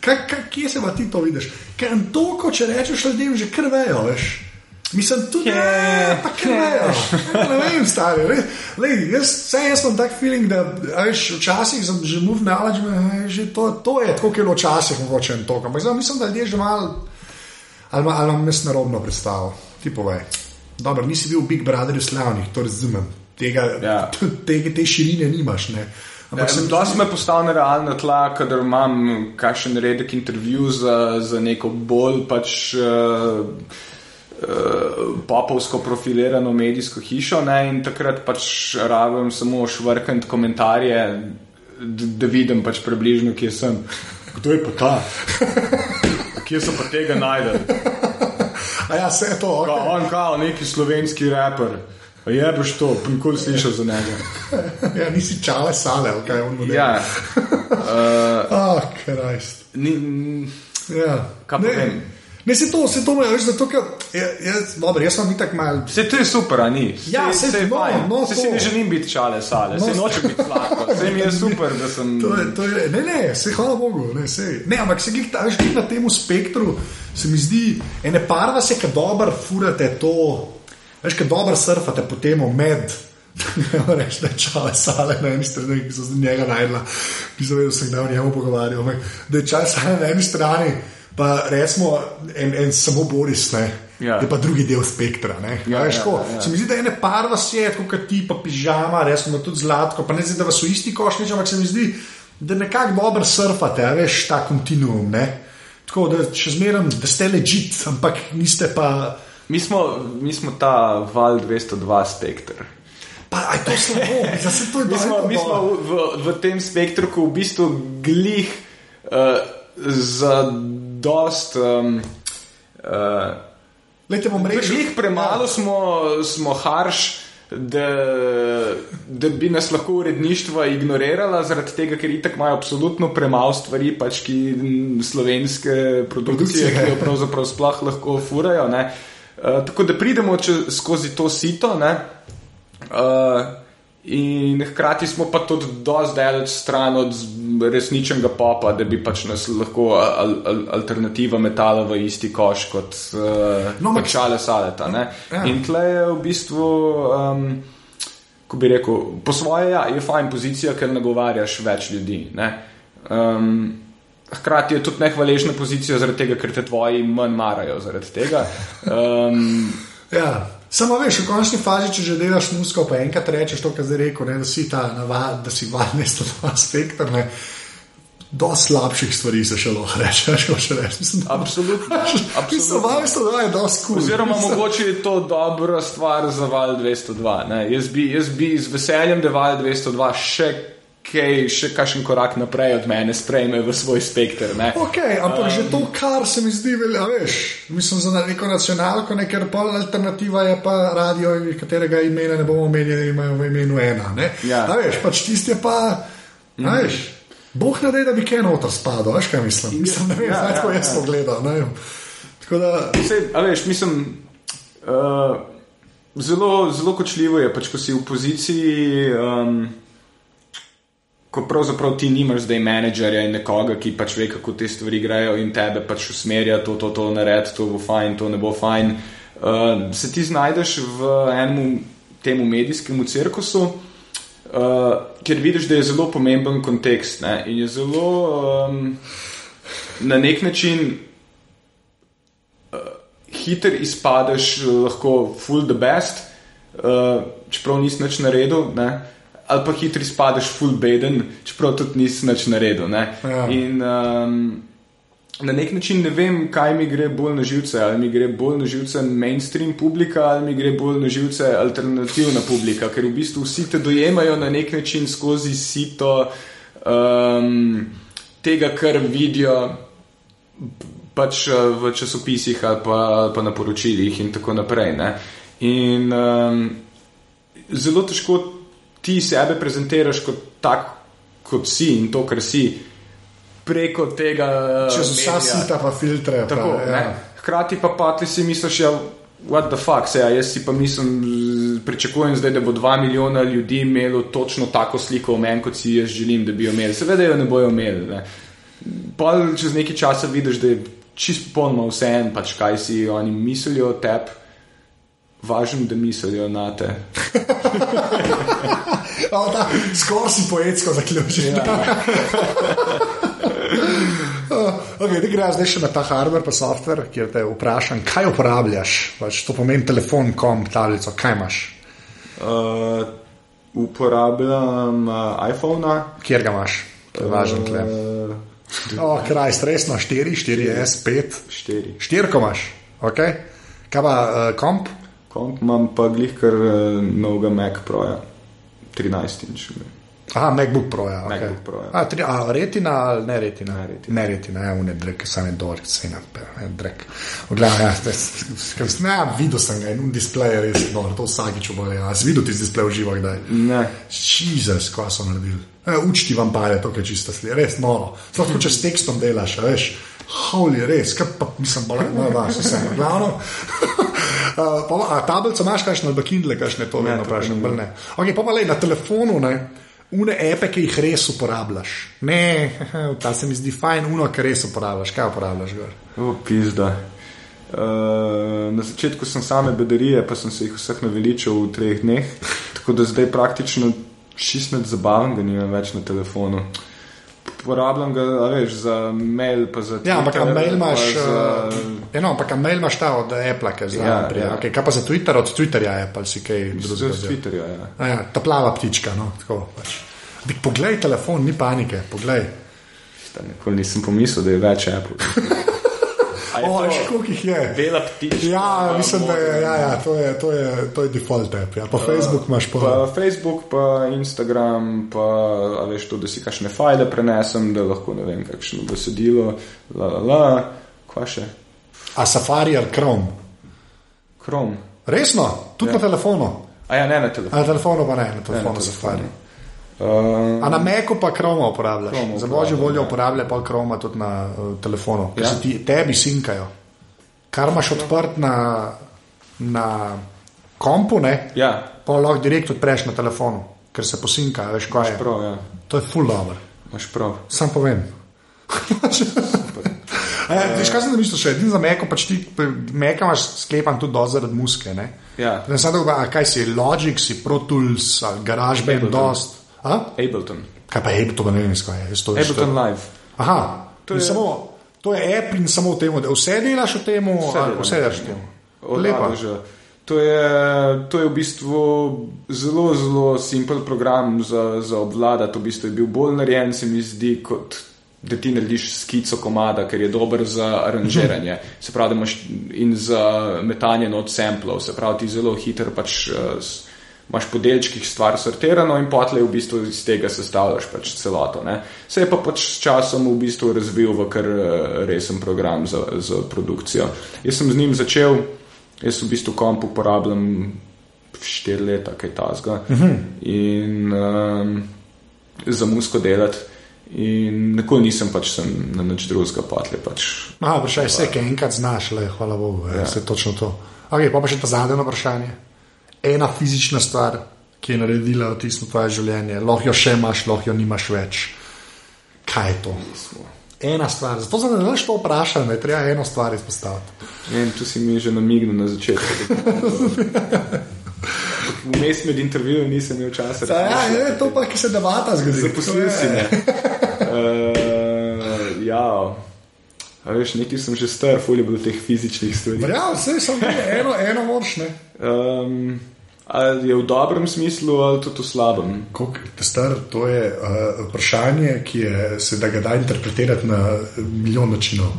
kaj, kaj, kje se pa ti to vidiš? Ker to, ko če rečeš ljudem, že krvejo, veš. Mislim, tudi Kje? ne, pa krvejo. Ne vem, stari. res. Lej, jaz, vse jaz imam tak feeling, da veš, včasih sem že move knowledge, me, že to, to je tako, kot je bilo včasih mogoče en tok. Ampak zdaj mislim, da ljudje že malo, ali, ima- ali imam jaz narobno predstavo. Ti povej. Dobro, nisi bil v Big Brotherju slavnih, to razumem. Tega, Ja. [LAUGHS] te, te širine nimaš. Ne? Ampak sem to se me postavlja na realna tla, kadar imam kakšen redek intervju za, za neko bolj pač. Uh, Popovsko profilirano medijsko hišo, ne, in takrat pač rabim samo švrkant komentarje, da, da vidim pač približno, kje sem. Kdo je pa ta? Kje so pa tega najdel? A ja, vse je to. Ka, Okay. on kao, neki slovenski raper. Je boš to, nikoli slišal za njega. Ja, nisi čale sale, ali kaj on mu Ja, Ah, Krist. ni, Ja. Kaj ne, vem? ne, se to, se to me, veš, zato, ker, ja, jaz, dobro, jaz sem itak mal. vse to je super, a ni. Ja, Saj- saj- saj je no, fajn. no, Saj to. si ne želim biti čale sale, No, se nočem biti sladko, vse mi je super, da sem. To je, to je, ne, ne, se hvala Bogu. Ne, sej. ne ampak se glih, veš, glih na tem spektru se mi zdi, ene parva se, ki dobro furate to, veš, ki dobro surfate po tem med. Reči, da je čale sale na eni strani, ki so z njega najdla, ki so vedeli, da sem o njemu pogovarjal. ampak Da je čale sale na eni strani, pa recimo en, en samo Boris, ne, Ja. je pa drugi del spektra. Ne, Ja, ja, veš, ja, tako, ja, ja. Se mi zdi, da je ena par vas je, kot ti, pa pižama, resno tudi zlatko, pa ne zdi, da vas v isti koš nič, ampak se mi zdi, da nekako dobro surfate, a veš, ta kontinuum. Ne? Tako da še zmeraj, da ste ležit, ampak niste pa. Mi smo, mi smo ta val 202 spektr. Pa, aj to slabo, za se to je Mi smo, mi smo v, v, tem spektru, ko v bistvu glih uh, za dost. Um, uh, Lejte, bom rekel, Glih premalo smo, smo harš da, da bi nas lahko uredništvo ignorirala, zaradi tega, ker itak imajo absolutno premalo stvari, pač ki slovenske produkcije, Produkcije. ki jo pravzaprav sploh lahko furajo. ne. Uh, tako da pridemo če, skozi to sito. ne. Uh, in hkrati smo pa tudi dosti daleč stran od resničnega popa, da bi pač nas lahko al, al, alternativa metala v isti koš kot uh, No, ampak- čale saleta. ne. Ja. In tle je v bistvu. Um, Ko bi rekel, po svoje ja, je fajn pozicija, ker nagovarjaš več ljudi. ne. Um, hkrati je tudi nehvaležna pozicija, zaradi tega, ker te tvoji manj marajo zaradi tega. Um, [LAUGHS] Ja. Samo veš, v končni fazi, če že delaš musko, pa enkrat rečeš to, kar zdaj rekel, ne, da si ta navad, da si valne sto dva spektr, ne. Do slabših stvari se še lahko reče, če hočeš reči. Mislim, da- absolutno. [LAUGHS] Mislim, absolutno. sto dva je dosti kul. Oziroma, mogoče je to dobra stvar za val 202. Ne? Jaz, bi, jaz bi z veseljem, da val 202 še kaj, še kakšen korak naprej od mene sprejme v svoj spektr. Ne? Ok, ampak um, že to, kar se mi zdi, velja, veš, mislim za neko nacionalko, ne, ker pol alternativa je pa radio, katerega imena ne bomo omenjali, imajo v imenu ena. Ne? Ja. A veš, pač tisti je pa, mm. veš, Bog naredi, da bi kaj noter spadal, veš kaj mislim. Mislim, ne vem, Ja, ja, ja, jaz ja. to gledam. ne. Tako da, Sej, a veš, mislim, uh, zelo, zelo kočljivo je, pač, ko si v poziciji. Um, Ko pravzaprav ti nimaš zdaj menedžerja in nekoga, ki pač ve, kako te stvari grejo in tebe pač usmerja, to, to, to naredi, to bo fajn, to ne bo fajn. Uh, se ti znajdeš v enem temu medijskemu cirkusu, uh, ker vidiš, da je zelo pomemben kontekst ne? in je zelo um, na nek način hiter izpadeš, lahko full the best, uh, čeprav nisi nič naredil, ne? Ali pa hiter izpadeš full beden, čeprav tudi nisi nič naredil. ne. Ja. In um, na nek način ne vem, kaj mi gre bolj na živce, ali mi gre bolj na živce mainstream publika, ali mi gre bolj na živce alternativna publika, ker v bistvu vsi te dojemajo na nek način skozi sito um, tega, kar vidijo pač eh, v časopisih ali pa, ali pa na poročilih in tako naprej. Ne? In um, zelo težko ti sebe prezentiraš kot tak, kot si in to, kar si, preko tega. čez vsa sita pa filtre. Tako, pa, ja. Hkrati pa pa ti si misliš, ja, what the fuck, se, ja, jaz si pa mislim, pričakujem zdaj, da bo dva milijona ljudi imelo točno tako sliko o meni, kot si jaz želim, da bi jo imeli. Seveda jo ne bojo imeli. Ne. Pol čez nekaj časa vidiš, da je čist popolnoma vse en, pač kaj si oni mislijo o tebi. Važno, da mislijo na te. [LAUGHS] Skoraj si poetsko zaključil. Ja. [LAUGHS] okay, da greš zdaj še na ta hardware, pa software, kjer te vprašam, kaj uporabljaš. Pač to pomeni telefon, kom, tablico, kaj imaš, Uh, uporabljam uh, iPhone. kjer ga imaš. To je važno tle. Uh, Oh, kraj, stresno, 4, 4, S, 5. štiri. Štirko imaš, ok. Kaj pa uh, komp? Komp imam pa glih kar uh, novega Mac Proja, 13 inč. Aha, MacBook Pro. Ja, okay. MacBook Pro, ja. A, tri, a, retina ali ne retina? Ne retina. Ne retina, ja, ne drek, sam je dol, se ne drek. Gledaj, ja, sem- ne, videl sem ga in un displej je res, no, to vsakič obole. Ja, si videl ti displej v živo, kdaj? Ne. Jezus, kaj so naredili. E, učti vam pa je to, kaj čista slika, res noro. Sploh če s tekstom delaš, a veš. Holy, res, kaj pa mislim, bolj, no, da, se vse, glavno. [LAUGHS] Uh, pa, a tablico imaš, kakšno, ali pa Kindle, kakšne to vedno to vprašam, ne. Ok, pa pa le na telefonu, ne. Une epe, ki jih res uporabljaš. Ne, [LAUGHS] ta se mi zdi fajn, uno, ki res uporabljaš. Kaj uporabljaš, gor? O, pizda. Uh, na začetku sem same bedarije, pa sem se jih vseh naveličal v treh dneh, tako da zdaj praktično šestnat zabaven, ga nimam več na telefonu. Uporabljam ga, a veš, za mail, pa za Ja, ampak Twitter, mail imaš, pa za... eno, ampak a mail imaš ta od Apple, ki je zdaj. Ja, Ja, ja. okay, kaj pa za Twitter, od Twitterja Apple si kaj drugega. z Twitterja, ja. A Ja, ta plava ptička, no, tako pač. Poglej telefon, ni panike, poglej. Nikoli nisem pomislil, da je več Apple. A je O, to še koliko jih je? Bela ptička. Ja, mislim, da je, ja, ja, to, je, to, je, to je default app. Ja. Pa Facebook imaš pa. Pa Facebook, pa Instagram, pa a veš to, da si kakšne file prenesem, da lahko ne vem, kakšno besedilo, la la la, kva še. A Safari ali Chrome? Chrome. Resno, tudi ja. na telefonu. A ja, ne na A telefonu. na telefonu pa ne, na Ne, telefonu na Safari. Uh, A na Meku pa Chrome uporabljaš. Chrome Za božjo voljo ja. uporablja pa Chrome tudi na uh, telefonu, ker Ja. se ti tebi sinkajo. Kar imaš odprt na, na kompu, ne, ja, pa lahko direkt odpreš na telefonu, ker se posinka, veš kaj je. prav, ja. To je full dobro. Sam povem. E, [LAUGHS] veš, kaj sem mislil še? Edino za Meko, pač ti Meka imaš sklepan tudi dosti zaradi muske. Ne? Ja. Ne samo kaj si, Logic, si Pro Tools, GarageBand, dost. A? Ableton. Kaj pa Ableton, pa ne vem, kaj je. To Ableton to- Live. Aha, To je, samo, to je app in samo v tem, da vse delaš v tem, Vse delaš v tem. Adoža. To je, to je v bistvu zelo, zelo simpel program za, za obvladati. V bistvu je bil bolj narejen, se mi zdi, kot da ti narediš skico komada, ker je dober za aranžiranje. Se pravi, imaš in za metanje od samplov, se pravi, ti zelo hiter pač. s- Imaš po delčkih stvar sortirano in potlej v bistvu iz tega sestavljaš pač celoto. Ne. Se je pa pač s časom v bistvu razvil v kar eh, resen program za, za produkcijo. Jaz sem z njim začel, jaz v bistvu komp uporabljam štiri leta, kaj tasga. Uh -huh. In um, za musko delati. In nikoli nisem pač sem na nič drugega potlej pač. Aha, vprašaj, vse, kaj enkrat znaš, le, hvala Bogu, ja. vse točno to. Okay, pa pa še ta zadnje vprašanje. Ena fizična stvar, ki je naredila vtis na tvoje življenje, lahko jo še imaš, lahko jo nimaš več. Kaj je to? Ena stvar. Zato sem te to vprašal, da je treba eno stvar izpostaviti. In tu si mi že namignil na začetku. Vmes med intervjujem nisem imel časa. Ja, je to pa, ki se debata zgodi. Zaposlil si me. Uh, [LAUGHS] ja, a veš, nekaj sem že star, fulje bilo teh fizičnih stvari. Ja, vse samo eno, eno moč. Um, ali je v dobrem smislu, ali tudi v slabem. Je star, to je uh, vprašanje, ki je, se da ga da interpretirati na milijon načinov.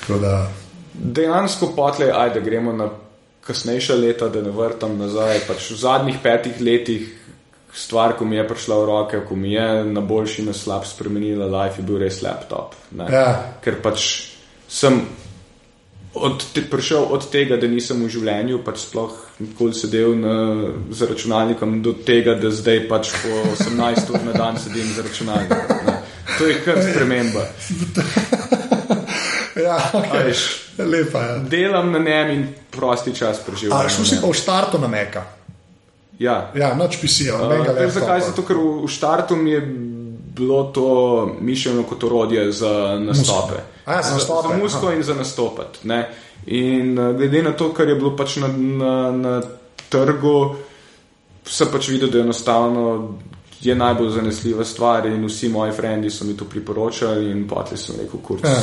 Tako Da, Dejansko potlej, ajde, gremo na kasnejša leta, da ne vrtam nazaj. Pač v zadnjih petih letih stvar, ko mi je prišla v roke, ko mi je na boljši na slab spremenila life, je bil res laptop. ne. Ja. Ker pač sem od te, prišel od tega, da nisem v življenju pač sploh nikoli sedel na, za računalnikom, do tega, da zdaj pač po 18 ur na dan sedim za računalnikom. ne. To je kar sprememba. [LAUGHS] ja, okay. veš, lepa. Ja. Delam na njem in prosti čas preživljam. A šel si pa v štartu na Meka. Ja. Ja, noč PC-ja, Uh, zakaj? Zato, ker v, v štartu mi je bilo to mišljeno kot orodje za nastope. A ja, za nastope, Za musko in za nastopati. Ne? In uh, glede na to, kar je bilo pač na, na, na trgu, sem pač videl, da je enostavno. Je najbolj zanesljiva stvar, in vsi moji frendi so mi to priporočali. In potlej sem rekel, kurc, Ja. ja.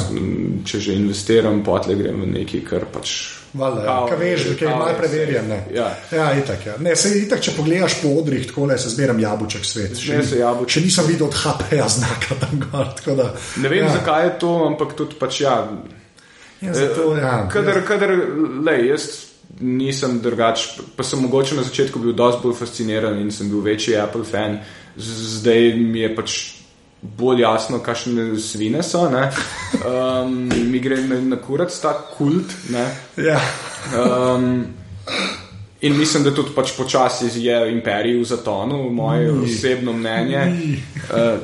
če že investiram, potlej grem v nekaj, kar pač. Valjda, ja. Kaj veš, kaj je malo je preverjen. Ne? Ja. ja itak, ja. Ne, sej, itak, če pogledaš po odrih, tako le se zberam jabuček svet. Zbere se jabolček Še nisem videl od HP-ja znaka tam gor. Da, Ne vem, ja. ja. zakaj je to, ampak tudi pač ja. Ja, zato, ja. Kadar, kadar, lej, jaz nisem drugač, pa sem mogoče na začetku bil dosti bolj fasciniran in sem bil večji Apple fan, Z- zdaj mi je pač bolj jasno, kakšne svine so. ne. Um, mi gre na, na kurac ta kult. Ne. Ja. Um, in mislim, da tudi pač počasi je imperij v zatonu, moje Ni. osebno mnenje. Uh,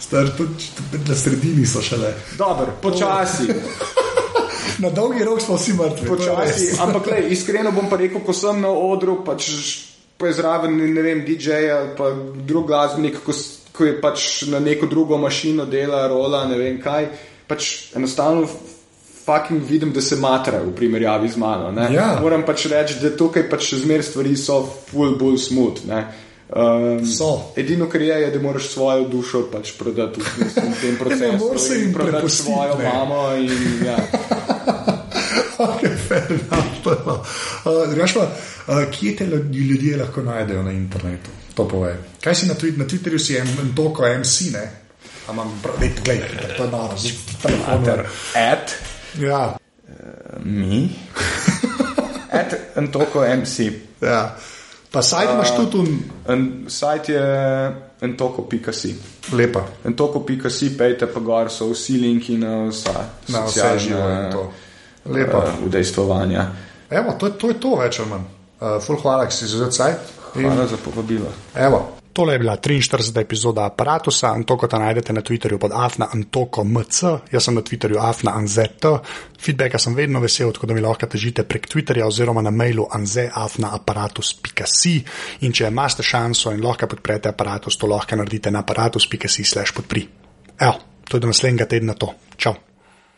Star, tudi, na sredini so šele. Dobro, počasi. [LAUGHS] Na dolgi rok smo vsi mrtvi. Počasi, ampak lej, iskreno bom pa rekel, ko sem na odru, pač pa je zraven, ne vem, DJ ali pa drug glasbenik, ko, ko je pač na neko drugo mašino dela, rola, ne vem kaj, pač enostavno fucking vidim, da se matra v primerjavi z mano. ne. Ja. Moram pač reči, da tukaj pač zmer stvari so full bolj smooth. ne. Um, So. Edino, kar je, je, da moraš svojo dušo pač prodati v v tem [LAUGHS] procesu. moreš se in jim prodati svojo ne. mamo. In, ja. [LAUGHS] Okay, fair enough, pa. Uh, drugač pa, uh, kje te ljudje lahko najdejo na internetu? To povej. Kaj si na, Twi- na Twitterju, si en, en toko MC, ne? A imam prav, dej, glej, to je noro, z telefonom. At Ja, mi, [LAUGHS] at Antoko MC. ja. Pa sajt imaš tudi un, En, sajt je entoko.si. lepa, Entoko.si, pejte pa gor, so vsi linki na vsa na vse živo in to. Lepa. eh, udejstvovanja. Evo, to, je- to je to več ali manj. Uh, ful hvala, ki si za cajt. Hvala in... za povabilo. Evo. Tole je bila 43. epizoda aparata, Antokota najdete na Twitterju pod afnaantoko.mc, jaz sem na Twitterju afnaanzet. Feedbacka sem vedno vesel, tako da mi lahko težite prek Twitterja oziroma na mailu anzeafnaaparatus.si. In če imate šanso in lahko podprete aparatus, to lahko naredite na aparatus.si/podpri. Evo, to je do naslednjega tedna to. Čau!